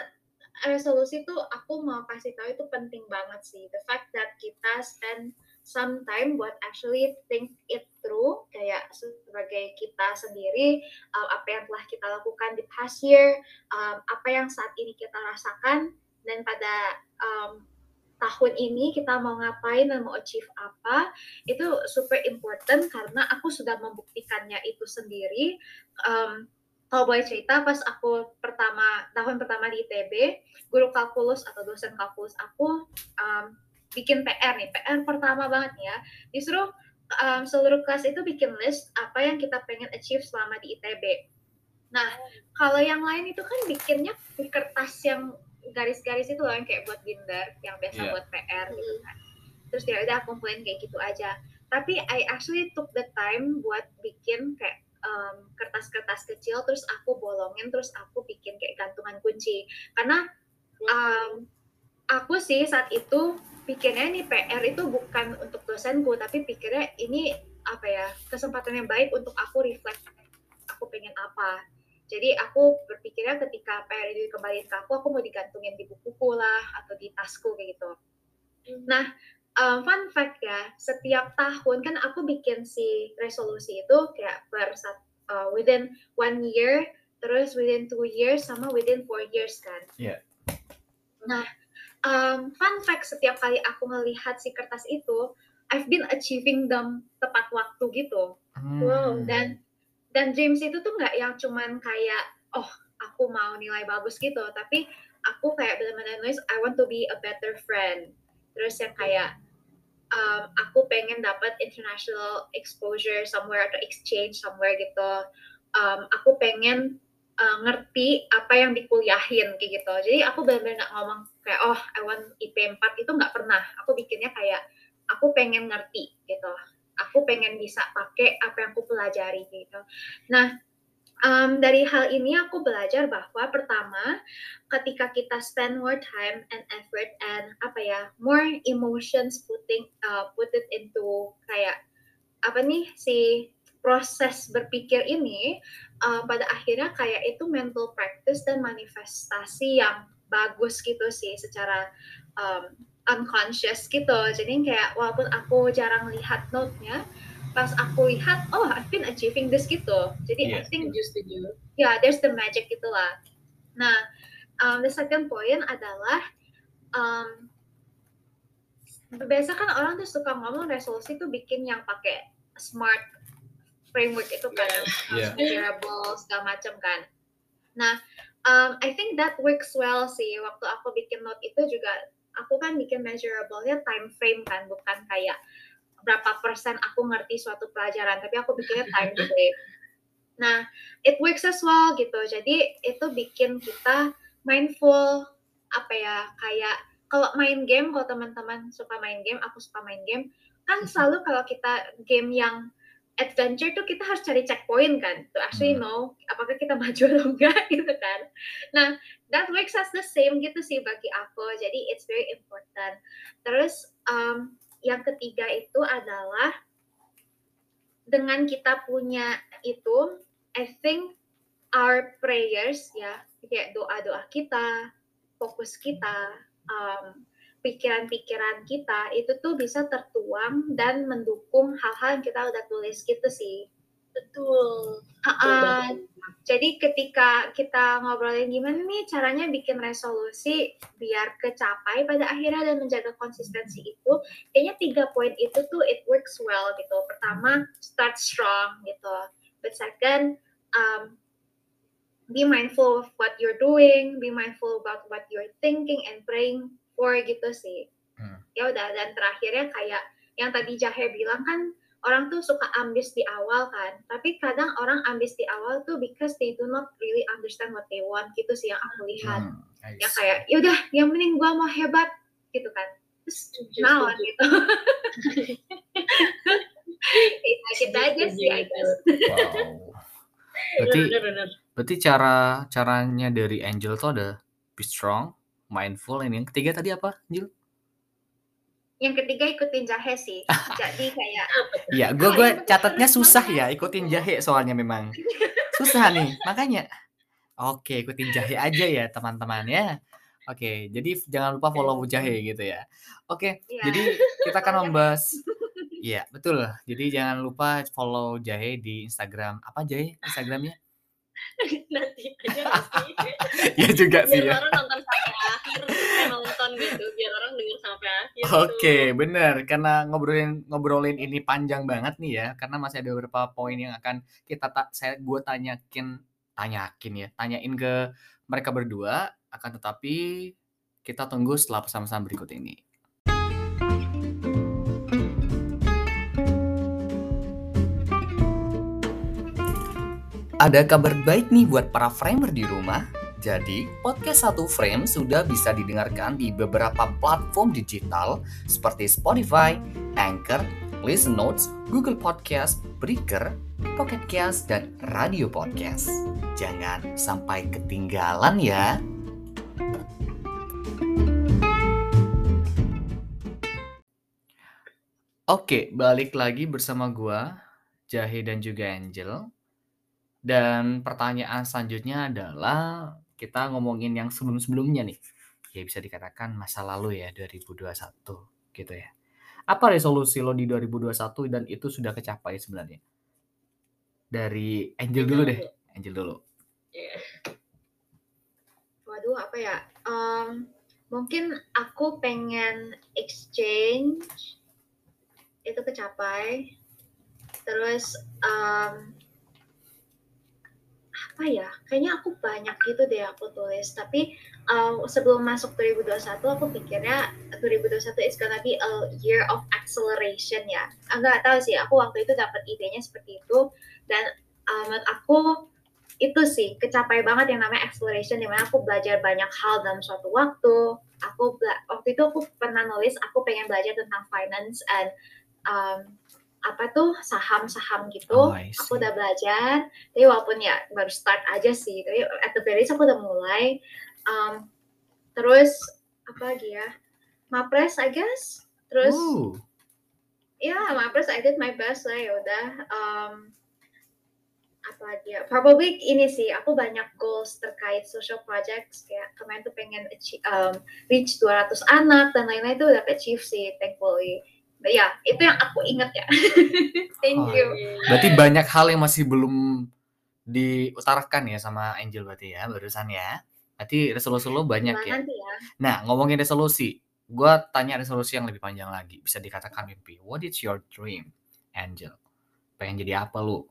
resolusi tuh aku mau kasih tahu itu penting banget sih the fact that kita spend some time buat actually think it through kayak sebagai kita sendiri um, apa yang telah kita lakukan di past year um, apa yang saat ini kita rasakan dan pada um, tahun ini kita mau ngapain dan mau achieve apa itu super important karena aku sudah membuktikannya itu sendiri um, kalau boleh cerita pas aku pertama tahun pertama di ITB guru kalkulus atau dosen kalkulus aku um, bikin PR nih, PR pertama banget ya. Disuruh um, seluruh kelas itu bikin list apa yang kita pengen achieve selama di ITB. Nah, kalau yang lain itu kan bikinnya di kertas yang garis-garis itu loh yang kayak buat binder, yang biasa yeah. buat PR gitu kan. Terus ya udah kumpulin kayak gitu aja. Tapi I actually took the time buat bikin kayak um, kertas-kertas kecil, terus aku bolongin, terus aku bikin kayak gantungan kunci. Karena um, aku sih saat itu pikirnya nih PR itu bukan untuk dosenku tapi pikirnya ini apa ya kesempatan yang baik untuk aku reflect aku pengen apa jadi aku berpikirnya ketika PR itu kembali ke aku aku mau digantungin di bukuku lah atau di tasku kayak gitu nah um, fun fact ya setiap tahun kan aku bikin si resolusi itu kayak per uh, within one year terus within two years sama within four years kan. Iya. Nah, um, fun fact setiap kali aku melihat si kertas itu, I've been achieving them tepat waktu gitu. Wow, Hmm. Dan dan dreams itu tuh nggak yang cuman kayak oh aku mau nilai bagus gitu, tapi aku kayak benar-benar nulis I want to be a better friend. Terus yang kayak um, aku pengen dapat international exposure somewhere atau exchange somewhere gitu. Um, aku pengen uh, ngerti apa yang dikuliahin kayak gitu. Jadi aku benar-benar nggak ngomong kayak oh I want IP 4 itu nggak pernah. Aku bikinnya kayak aku pengen ngerti gitu. Aku pengen bisa pakai apa yang aku pelajari gitu. Nah, um, dari hal ini aku belajar bahwa pertama ketika kita spend more time and effort and apa ya more emotions putting uh, put it into kayak apa nih si proses berpikir ini uh, pada akhirnya kayak itu mental practice dan manifestasi yang bagus gitu sih secara um, unconscious gitu jadi kayak walaupun aku jarang lihat note-nya pas aku lihat oh I've been achieving this gitu jadi I Iya. think Setuju, setuju. yeah, there's the magic itulah. Nah, um, the second point adalah um, biasa kan orang tuh suka ngomong resolusi tuh bikin yang pakai smart framework itu kan, Yeah. measurable segala macam kan. Nah, um, I think that works well sih. Waktu aku bikin note itu juga, aku kan bikin measurable-nya time frame kan, bukan kayak berapa persen aku ngerti suatu pelajaran, tapi aku bikinnya time frame. Nah, it works as well gitu. Jadi itu bikin kita mindful apa ya kayak kalau main game kalau teman-teman suka main game, aku suka main game, kan selalu kalau kita game yang adventure tuh kita harus cari checkpoint kan to actually Hmm. know apakah kita maju atau enggak gitu kan. Nah, that works as the same gitu sih bagi aku. Jadi it's very important. Terus um, yang ketiga itu adalah dengan kita punya itu, I think our prayers ya, kayak doa-doa kita, fokus kita, um, pikiran-pikiran kita itu tuh bisa tertuang dan mendukung hal-hal yang kita udah tulis gitu sih. Betul. Ah, jadi ketika kita ngobrolin gimana nih caranya bikin resolusi biar kecapai pada akhirnya dan menjaga konsistensi itu, kayaknya tiga poin itu tuh it works well gitu. Pertama, start strong gitu. But second, um, be mindful of what you're doing, be mindful about what you're thinking and praying for gitu sih. Hmm. Ya udah dan terakhirnya kayak yang tadi Jahe bilang kan orang tuh suka ambis di awal kan, tapi kadang orang ambis di awal tuh because they do not really understand what they want gitu sih yang aku lihat. Hmm, Yang kayak yaudah yang penting gua mau hebat gitu kan. Terus Setuju, naon setuju. gitu. ya, kita aja sih I guess. Wow. Berarti Bener, bener. berarti cara caranya dari Angel tuh ada be strong, mindful, ini yang ketiga tadi apa, Angel? Yang ketiga ikutin Jahe sih. Jadi kayak Iya, gue gue catatnya susah ya ikutin jahe soalnya memang susah nih makanya. Oke, ikutin jahe aja ya teman-teman ya. Oke, jadi jangan lupa follow jahe gitu ya. Oke, ya, jadi kita akan membahas. Iya betul. Jadi jangan lupa follow jahe di Instagram. Apa jahe Instagramnya? Nanti aja pasti. ya juga sih biar ya. orang nonton sampai akhir eh, nonton gitu biar orang denger sampai akhir Oke, tuh. bener. Karena ngobrolin ngobrolin ini panjang banget nih ya. Karena masih ada beberapa poin yang akan kita tak saya gue tanyakin tanyakin ya, tanyain ke mereka berdua. Akan tetapi kita tunggu setelah pesan-pesan berikut ini. Ada kabar baik nih buat para framer di rumah. Jadi, podcast satu frame sudah bisa didengarkan di beberapa platform digital seperti Spotify, Anchor, Listen Notes, Google Podcast, Breaker, Pocket Cast, dan Radio Podcast. Jangan sampai ketinggalan ya. Oke, balik lagi bersama gua, Jahe dan juga Angel. Dan pertanyaan selanjutnya adalah kita ngomongin yang sebelum-sebelumnya nih. Ya bisa dikatakan masa lalu ya 2021 gitu ya. Apa resolusi lo di 2021 dan itu sudah kecapai sebenarnya? Dari Angel dulu deh, Angel dulu. Iya. Waduh, apa ya? Um, mungkin aku pengen exchange itu kecapai. Terus um, apa ya? Kayaknya aku banyak gitu deh aku tulis. Tapi um, sebelum masuk 2021 aku pikirnya 2021 is gonna be a year of acceleration ya. Enggak tahu sih. Aku waktu itu dapat idenya seperti itu dan um, menurut aku itu sih kecapai banget yang namanya acceleration di mana aku belajar banyak hal dalam suatu waktu aku waktu itu aku pernah nulis aku pengen belajar tentang finance and um, apa tuh saham-saham gitu Oh, aku udah belajar. Tapi walaupun ya baru start aja sih tapi at the very least aku udah mulai. Um, terus apa lagi ya mapres I guess. Terus ya mapres I did my best lah ya udah. Um, apa lagi ya probably ini sih aku banyak goals terkait social projects. Kayak kemarin tuh pengen achieve, um, reach 200 anak dan lain-lain itu udah achieve sih thankfully ya itu yang aku inget ya thank Oh, you berarti banyak hal yang masih belum diutarakan ya sama Angel berarti ya barusan ya. Berarti resolusi lo banyak Nah, ya. nanti ya Nah, ngomongin resolusi, gua tanya resolusi yang lebih panjang lagi. Bisa dikatakan mimpi. What is your dream, Angel? Pengen jadi apa lu?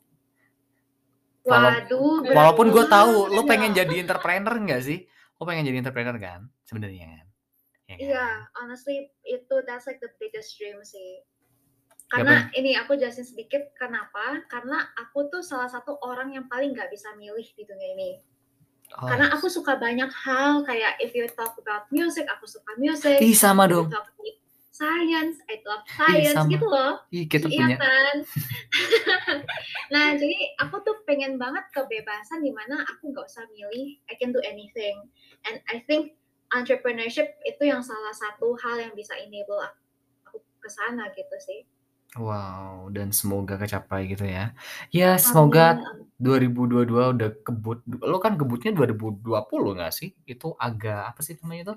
Waduh Walaupun gue tahu lo ya. pengen jadi entrepreneur nggak sih? Lo pengen jadi entrepreneur kan? Sebenarnya kan? Ya kan? Iya, honestly itu that's like the biggest dream sih. Karena ini aku jelasin sedikit kenapa? Karena aku tuh salah satu orang yang paling nggak bisa milih di dunia ini. Oh, Karena aku suka banyak hal kayak if you talk about music, aku suka music. Ih sama If you dong. talk about science, I love science sama. gitu loh. Ih kita Iya punya. kan? nah, jadi aku tuh pengen banget kebebasan di mana aku nggak usah milih, I can do anything. And I think entrepreneurship itu yang salah satu hal yang bisa enable aku ke sana gitu sih. Wow, dan semoga kecapai gitu ya. Ya semoga Amin. 2022 udah kebut. Lo kan kebutnya 2020 nggak sih? Itu agak apa sih namanya itu?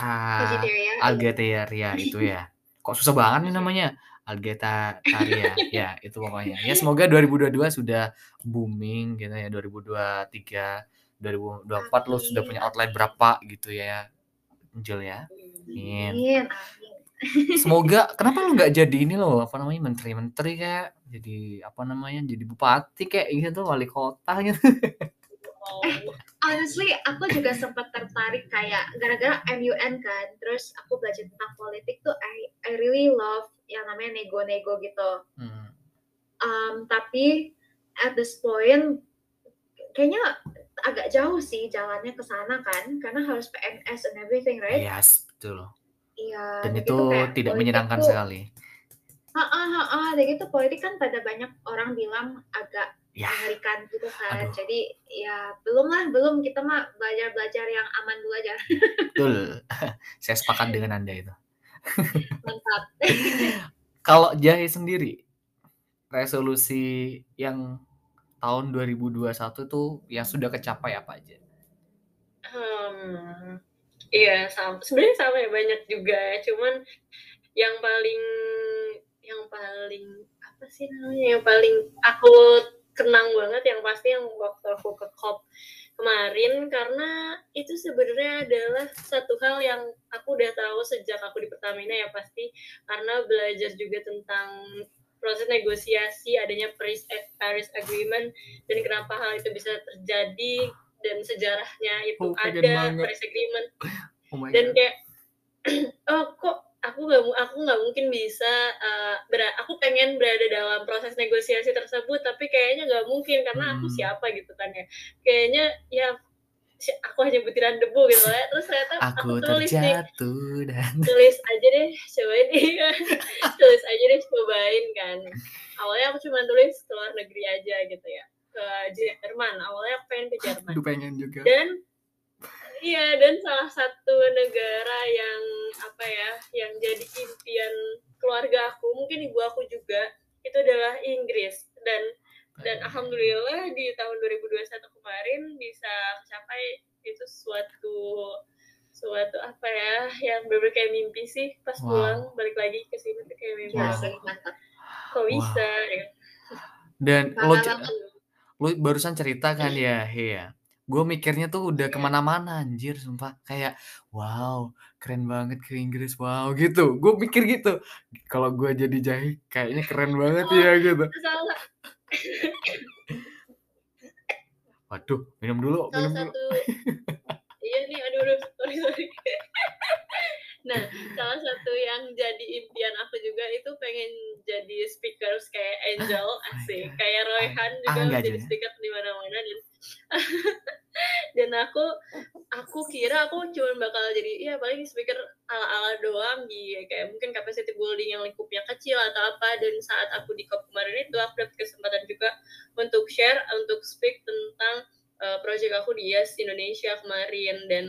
Ah, Vegetarian. Algetaria itu ya. Kok susah banget nih namanya? Algetaria. ya, itu pokoknya. Ya semoga 2022 sudah booming gitu ya. 2023, 2024 lo sudah punya outline berapa gitu ya. Angel ya. Amin. Semoga kenapa lu nggak jadi ini loh apa namanya menteri-menteri kayak jadi apa namanya jadi bupati kayak gitu wali kota gitu. Oh, Honestly, aku juga sempat tertarik kayak gara-gara MUN kan. Terus aku belajar tentang politik tuh I, I really love yang namanya nego-nego gitu. Hmm. Um, tapi at this point kayaknya agak jauh sih jalannya ke sana kan karena harus PNS and everything right Yes, betul. iya Dan itu kayak tidak menyenangkan tuh- sekali. ah ah ah dan gitu politik kan pada banyak orang bilang agak Ya, mengerikan gitu kan Aduh. jadi ya belum lah belum kita mah belajar belajar yang aman dulu aja betul. Saya sepakat dengan Anda itu. mantap Kalau Jahe sendiri resolusi yang tahun 2021 tuh yang sudah kecapai apa aja? Hmm, iya sama. Sebenarnya sama ya banyak juga. Cuman yang paling yang paling apa sih namanya? Yang paling aku kenang banget yang pasti yang waktu aku ke COP kemarin karena itu sebenarnya adalah satu hal yang aku udah tahu sejak aku di Pertamina ya pasti karena belajar juga tentang proses negosiasi adanya Paris Paris Agreement dan kenapa hal itu bisa terjadi dan sejarahnya itu Oh, ada banget. Paris Agreement Oh my dan god. kayak oh kok aku nggak aku nggak mungkin bisa uh, bera- aku pengen berada dalam proses negosiasi tersebut tapi kayaknya nggak mungkin karena aku Hmm. siapa gitu kan ya kayaknya ya aku hanya butiran debu gitu ya. Terus ternyata aku, Aku tulis nih. terjatuh dan tulis aja deh cobain tulis aja deh cobain kan. Awalnya aku cuma tulis ke luar negeri aja gitu ya. Ke Jerman. Awalnya aku pengen ke Jerman. aduh pengen juga. dan iya dan salah satu negara yang apa ya yang jadi impian keluarga aku mungkin ibu aku juga itu adalah Inggris. Dan dan alhamdulillah di tahun 2021 kemarin bisa capai itu suatu suatu apa ya yang bener kayak mimpi sih pas Wow. pulang balik lagi ke sini tuh kayak mimpi Wow. mantap kok bisa ya Dan lo lu barusan cerita kan ya, He, ya. Gue mikirnya tuh udah Iya. ke mana-mana anjir sumpah. Kayak, wow keren banget ke Inggris, wow gitu. Gue mikir gitu. Kalau gue jadi Jahe kayaknya keren banget Oh, ya gitu. salah Waduh, minum dulu, salah minum dulu. satu iya nih aduh aduh sorry sorry nah salah satu yang jadi impian aku juga itu pengen jadi speakers kayak Angel Oh asik God. kayak Royhan Ah, juga enggak jadi juga. speaker di mana-mana dan dan aku aku kira aku cuma bakal jadi ya paling speaker ala-ala doang di kayak mungkin capacity building yang lingkupnya kecil atau apa dan saat aku di COP kemarin itu aku dapat kesempatan juga untuk share untuk speak tentang uh, project aku di YES Indonesia kemarin dan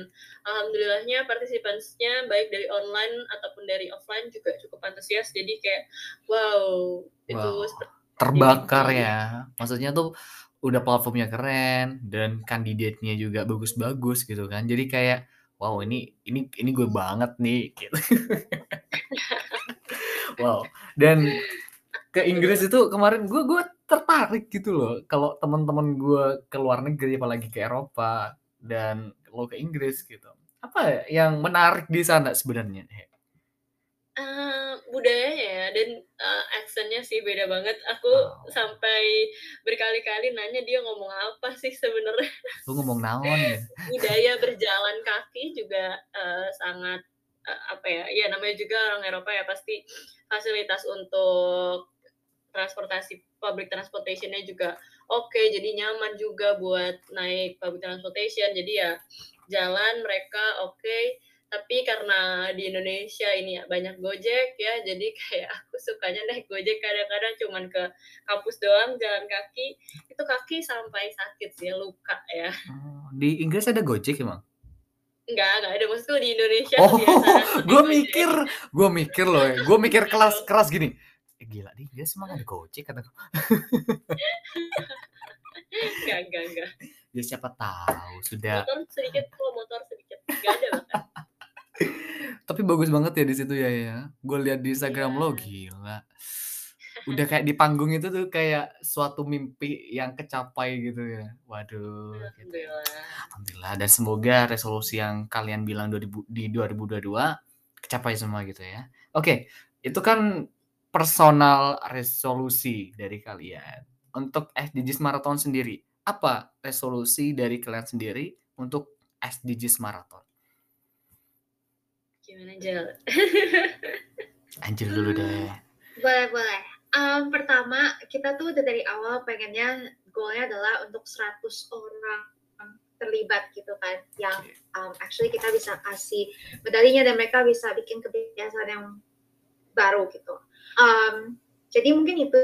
alhamdulillahnya partisipannya baik dari online ataupun dari offline juga cukup antusias jadi kayak wow itu Wow. seperti Terbakar ya. Maksudnya tuh udah platformnya keren dan kandidatnya juga bagus-bagus gitu kan. Jadi kayak wow ini ini ini gue banget nih gitu. wow. Dan ke Inggris itu kemarin gue gue tertarik gitu loh kalau teman-teman gue ke luar negeri apalagi ke Eropa dan lo ke Inggris gitu. Apa yang menarik di sana sebenarnya? He? Eh, budayanya ya dan uh, aksennya sih beda banget. Aku Wow. sampai berkali-kali nanya dia ngomong apa sih sebenarnya. Lu ngomong naon gitu. Budaya berjalan kaki juga uh, sangat uh, apa ya? Ya namanya juga orang Eropa ya pasti fasilitas untuk transportasi public transportationnya juga oke jadi nyaman juga buat naik public transportation jadi ya jalan mereka oke tapi karena di Indonesia ini ya banyak Gojek ya jadi kayak aku sukanya naik Gojek kadang-kadang cuman ke kampus doang jalan kaki itu kaki sampai sakit sih luka ya Oh, di Inggris ada Gojek emang? enggak enggak ada maksudku di Indonesia Oh, gue mikir, gue mikir loh, ya. gue mikir kelas keras gini. Gila di Inggris emang ada Gojek kata gue. enggak enggak enggak Ya siapa tahu sudah. motor sedikit kalau motor sedikit enggak ada bahkan Tapi bagus banget ya di situ ya ya. Gue lihat di Instagram lo Iya. gila. Udah kayak di panggung itu tuh kayak suatu mimpi yang kecapai gitu ya. Waduh. Gitu. alhamdulillah Alhamdulillah dan semoga resolusi yang kalian bilang 2000 di 2022 kecapai semua gitu ya. Oke, itu kan personal resolusi dari kalian. Untuk SDGs Marathon sendiri, apa resolusi dari kalian sendiri untuk SDGs Marathon? gimana Jel? Anjir dulu deh. Boleh, boleh. Um, pertama, kita tuh udah dari awal pengennya goalnya adalah untuk 100 orang terlibat gitu kan. Yang um, actually kita bisa kasih medalinya dan mereka bisa bikin kebiasaan yang baru gitu. Um, jadi mungkin itu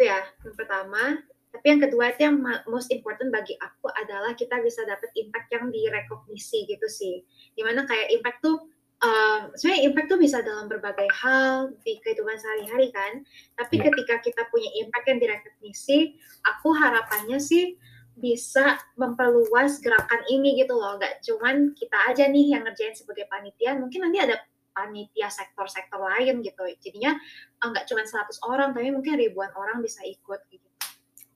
ya yang pertama. Tapi yang kedua itu yang most important bagi aku adalah kita bisa dapat impact yang direkognisi gitu sih. Di mana kayak impact tuh um, sebenarnya impact tuh bisa dalam berbagai hal di kehidupan sehari-hari kan. Tapi Iya. ketika kita punya impact yang direkognisi, aku harapannya sih bisa memperluas gerakan ini gitu loh. Nggak cuman kita aja nih yang ngerjain sebagai panitia, mungkin nanti ada panitia sektor-sektor lain gitu. Jadinya eh, nggak cuma 100 orang, tapi mungkin ribuan orang bisa ikut gitu.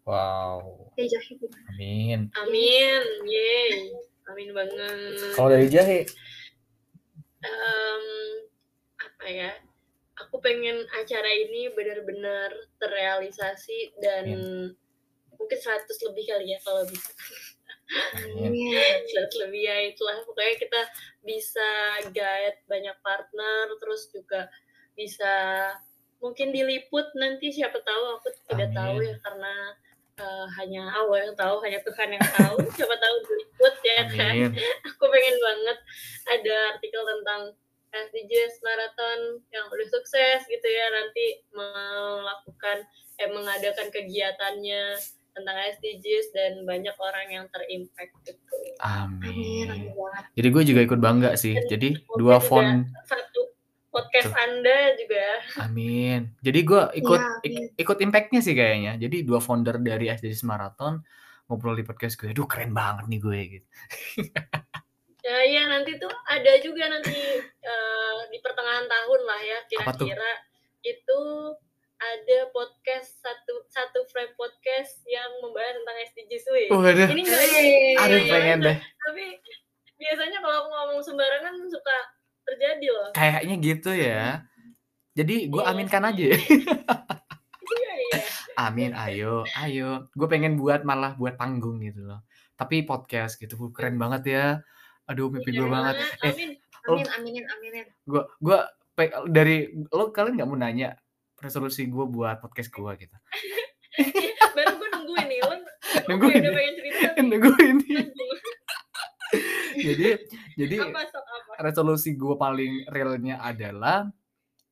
Wow. Ya, Jahi, gimana? Amin. Amin, yeay, amin banget. Kalau dari Jahe, Em, apa ya? Aku pengen acara ini benar-benar terrealisasi dan mungkin 100 lebih kali ya kalau bisa. Amin. Amin. 100 lebih ya itulah pokoknya kita bisa guide banyak partner terus juga bisa mungkin diliput nanti siapa tahu aku tidak Amin. tahu ya karena eh, hanya Allah yang tahu hanya Tuhan yang tahu siapa tahu diliput ya kan Amin. aku pengen banget ada artikel tentang SDGs marathon yang udah sukses gitu ya nanti melakukan eh mengadakan kegiatannya tentang SDGs dan banyak orang yang terimpact gitu. Amin. Amin. Jadi gue juga ikut bangga sih. Dan Jadi dua font Satu podcast Anda juga Amin. Jadi gue ikut ik- amin. ikut impactnya sih kayaknya. Jadi dua founder dari SDGs Marathon ngobrol di podcast gue. Aduh keren banget nih gue gitu. ya ya nanti tuh ada juga nanti eh, di pertengahan tahun lah ya kira-kira itu ada podcast satu satu frame podcast yang membahas tentang SDGs Jisui. Waduh. Ini enggak Iya, pengen deh. Tapi biasanya kalau aku ngomong sembarangan suka terjadi loh. Kayaknya gitu ya. Jadi gue Iya. aminkan aja. Iya, iya. Amin, ayo, ayo. Gue pengen buat malah buat panggung gitu loh. Tapi podcast gitu, keren banget ya. Aduh, mimpi gue Iya banget. Eh, Amin. Amin, aminin, aminin. gue gua pe- dari lo kalian nggak mau nanya resolusi gue buat podcast gue gitu. Baru gue nungguin nih. Lo Nungguin udah pengen cerita tapi Nunggu ini. nanggung. jadi jadi Apa sok apa? resolusi gue paling realnya adalah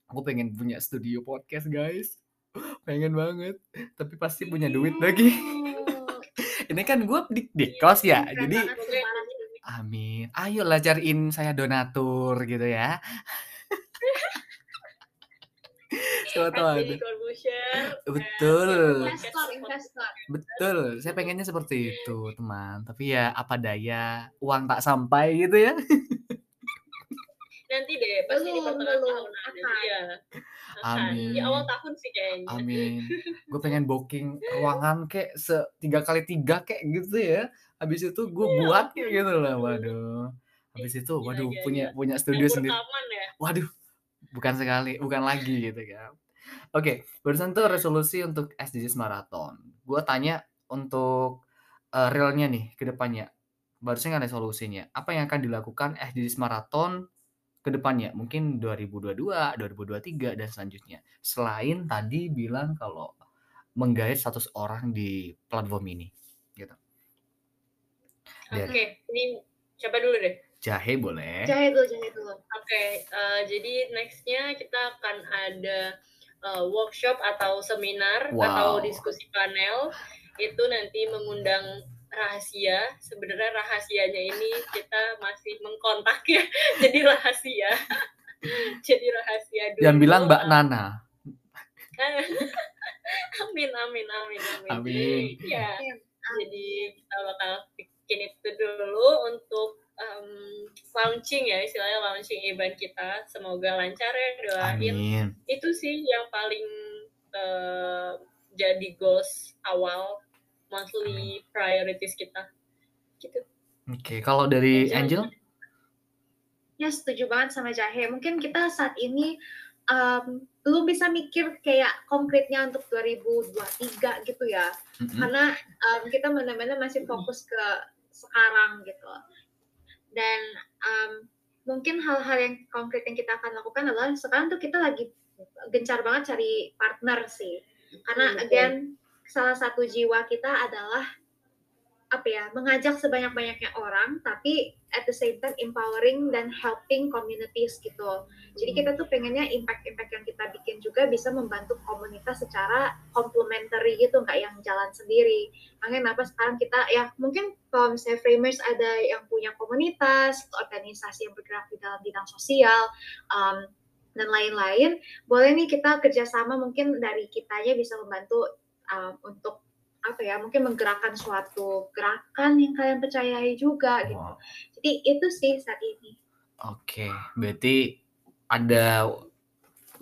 aku pengen punya studio podcast guys. Pengen banget. Tapi pasti punya duit lagi. Ini kan gue di, di kos ya. Keren Jadi. Amin. Ayolah cariin saya donatur gitu ya. Siapa tahu ada. Betul. Investor, investor. Betul. Saya pengennya seperti itu, teman. Tapi ya apa daya, uang tak sampai gitu ya. Nanti deh, pasti di pertengahan tahun ada. Iya. Amin. Di awal tahun sih kayaknya. Amin. Gue pengen booking ruangan kayak se tiga kali tiga kayak gitu ya. Habis itu gue Iya, buat kayak gitu lah. Waduh. Habis itu, waduh punya punya studio sendiri. ya. Waduh, bukan sekali, bukan lagi gitu kan. Oke, barusan tuh resolusi untuk SDGs Marathon. Gue tanya untuk eh, realnya nih ke depannya. Barusan kan resolusinya. Apa yang akan dilakukan SDGs Marathon ke depannya? Mungkin 2022, 2023 dan selanjutnya. Selain tadi bilang kalau menggait 100 orang di platform ini. Gitu. Oke, ini siapa dulu deh? Jahe boleh. Jahe dulu, jahe dulu. Oke, eh, jadi nextnya kita akan ada eh, workshop atau seminar atau Wow. diskusi panel itu nanti mengundang rahasia. Sebenarnya rahasianya ini kita masih mengkontak ya, jadi rahasia. jadi rahasia dulu. Yang bilang Mbak eh, Nana. amin, amin, amin, amin. Amin. Ya, Amin. jadi kita bakal bikin itu dulu untuk em, launching ya istilahnya launching event kita semoga lancar ya doain Amin. itu sih yang paling eh, jadi goals awal monthly priorities kita gitu Oke, kalau dari Angel? Angel? Ya setuju banget sama Jahe. Mungkin kita saat ini em, belum bisa mikir kayak konkretnya untuk 2023 gitu ya. Mm-mm. Karena em, kita benar-benar masih fokus ke sekarang gitu. Dan em, mungkin hal-hal yang konkret yang kita akan lakukan adalah sekarang tuh kita lagi gencar banget cari partner sih. Karena again salah satu jiwa kita adalah apa ya mengajak sebanyak-banyaknya orang tapi at the same time empowering dan helping communities gitu. Jadi kita tuh pengennya impact-impact yang kita bikin juga bisa membantu komunitas secara complementary gitu nggak yang jalan sendiri. Makanya kenapa sekarang kita ya mungkin kalau misalnya framers ada yang punya komunitas organisasi yang bergerak di dalam bidang sosial um, dan lain-lain boleh nih kita kerjasama mungkin dari kitanya bisa membantu um, untuk apa ya mungkin menggerakkan suatu gerakan yang kalian percayai juga gitu Wow. jadi itu sih saat ini Oke, berarti ada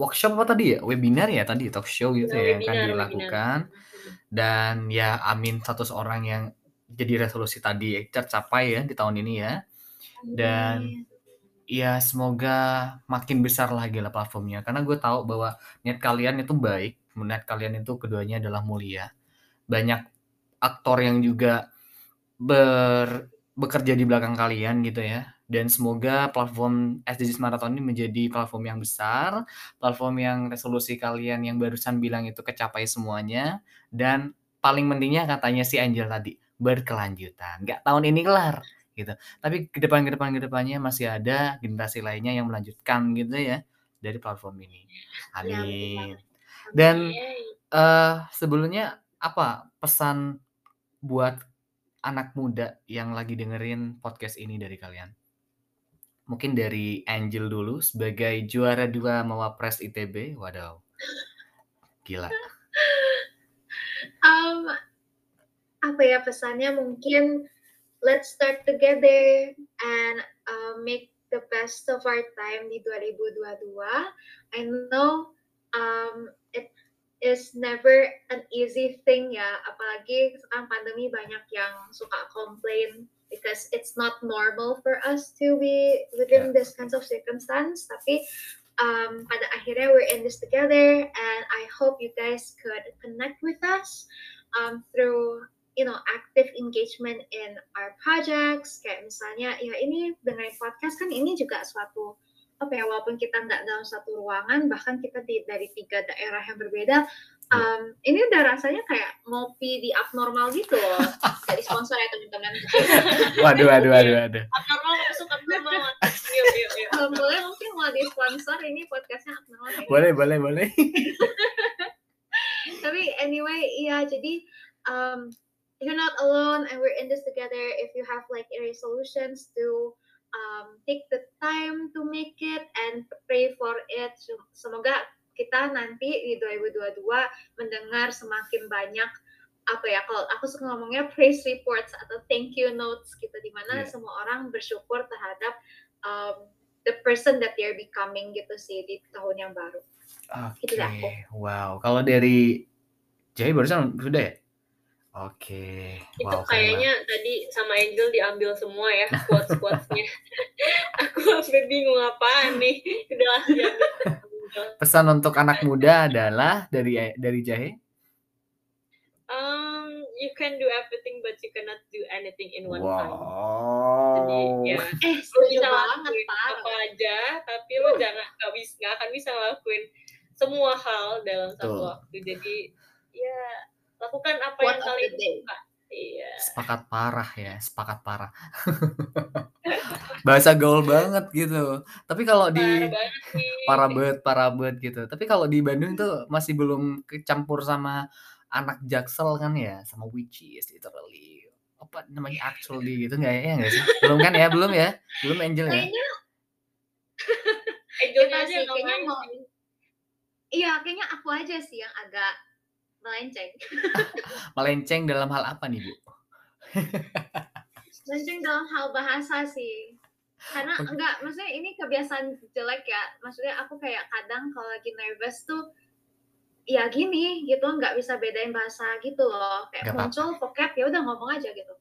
workshop apa tadi ya? Webinar ya tadi, talk show gitu Nah, ya yang akan webinar, dilakukan. Dan ya amin 100 orang yang jadi resolusi tadi tercapai ya di tahun ini ya. Dan ya semoga makin besar lagi lah platformnya. Karena gue tahu bahwa niat kalian itu baik, niat kalian itu keduanya adalah mulia. Banyak aktor yang juga ber, bekerja di belakang kalian gitu ya. Dan semoga platform SDGs Marathon ini menjadi platform yang besar, platform yang resolusi kalian yang barusan bilang itu kecapai semuanya. Dan paling pentingnya katanya si Angel tadi, berkelanjutan. Nggak tahun ini kelar gitu. Tapi ke depan ke depan ke depannya masih ada generasi lainnya yang melanjutkan gitu ya dari platform ini. Ya, Amin. Dan eh sebelumnya apa pesan buat anak muda yang lagi dengerin podcast ini dari kalian? Mungkin dari Angel dulu sebagai juara dua Mawapres ITB. Waduh. Gila. Um, apa ya pesannya mungkin let's start together and uh, make the best of our time di 2022. I know um, it is never an easy thing ya. Apalagi sekarang pandemi banyak yang suka complain because it's not normal for us to be within this kinds of circumstance. Tapi um, pada akhirnya we're in this together and I hope you guys could connect with us um, through you know active engagement in our projects. Kayak misalnya ya ini dengan podcast kan ini juga suatu apa ya walaupun kita nggak dalam satu ruangan bahkan kita di dari tiga daerah yang berbeda um, ini udah rasanya kayak ngopi di abnormal gitu loh. Jadi sponsor ya teman-teman. Waduh, waduh, waduh, waduh. abnormal masuk abnormal. Yuk yuk yuk. Kalau boleh mungkin mau di sponsor ini podcastnya abnormal kayak Boleh, boleh, boleh. tapi anyway iya jadi um, you're not alone and we're in this together if you have like resolutions to um, take the time to make it and pray for it Sem- semoga kita nanti di 2022 mendengar semakin banyak apa ya kalau aku suka ngomongnya praise reports atau thank you notes gitu di mana Iya. semua orang bersyukur terhadap um, the person that they're becoming gitu sih di tahun yang baru Oke, Itu dah aku. wow. Kalau dari Jai barusan sudah ya? Oke, itu wow. keren kayaknya tadi sama Angel diambil semua ya quotes quotesnya aku sampai bingung apaan nih. Udah. Pesan untuk anak muda adalah dari dari Jahe. um you can do everything but you cannot do anything in one time. Wow. jadi ya. Eh lu setuju bisa banget lakuin pak. apa aja tapi lu jangan nggak bisa nggak akan bisa ngelakuin semua hal dalam satu waktu. Jadi ya lakukan apa Quote yang kalian suka iya Sepakat parah ya, sepakat parah. Bahasa gaul banget gitu. Tapi kalau di parah banget parah banget, gitu. Tapi kalau di Bandung tuh masih belum kecampur sama anak jaksel kan ya, sama witches literally. Apa namanya actually gitu nggak ya? Ya nggak sih? Belum kan ya? Belum ya? Belum Angel ya? kayaknya Angel aja mau sih. iya kayaknya aku aja sih yang agak melenceng Melenceng dalam hal apa nih, Bu? melenceng dalam hal bahasa sih karena Oke. enggak maksudnya ini kebiasaan jelek ya maksudnya aku kayak kadang kalau lagi nervous tuh ya gini gitu nggak bisa bedain bahasa gitu loh kayak apa-apa. muncul vocab ya udah ngomong aja gitu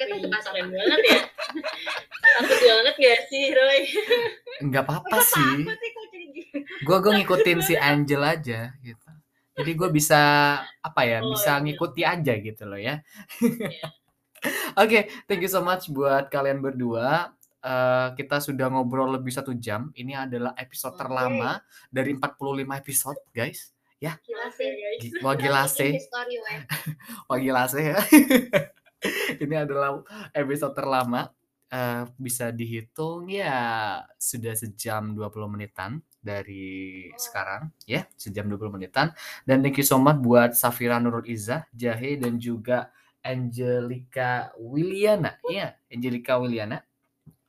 kita itu bahasa keren apa banget ya takut banget gak sih Roy Nggak apa-apa sih. jadi gitu Gue gue ngikutin si Angel aja gitu. Jadi gue bisa apa ya? Oh, Bisa iya. ngikuti aja gitu loh ya. Iya. Oke, thank you so much buat kalian berdua. Eh, kita sudah ngobrol lebih satu jam. Ini adalah episode Oke. terlama dari 45 episode, guys. Gi- Wah gila Making sih. history weh. Wah ya. Ini adalah episode terlama. Eh, bisa dihitung ya sudah sejam 20 menitan dari sekarang ya, sejam 20 menitan. Dan thank you so much buat Safira Nurul Izzah, Jahe dan juga Angelica Wiliana. Iya, Angelica Wiliana.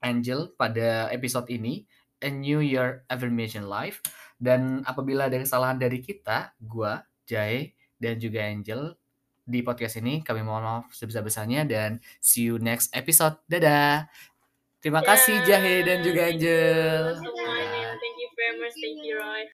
Angel pada episode ini A New Year Affirmation Live dan apabila ada kesalahan dari kita, gua, Jahe dan juga Angel di podcast ini kami mohon maaf sebesar-besarnya dan see you next episode. Dadah. Terima kasih Jahe dan juga Angel. Semuanya. Thank you very much. Thank you, Roy.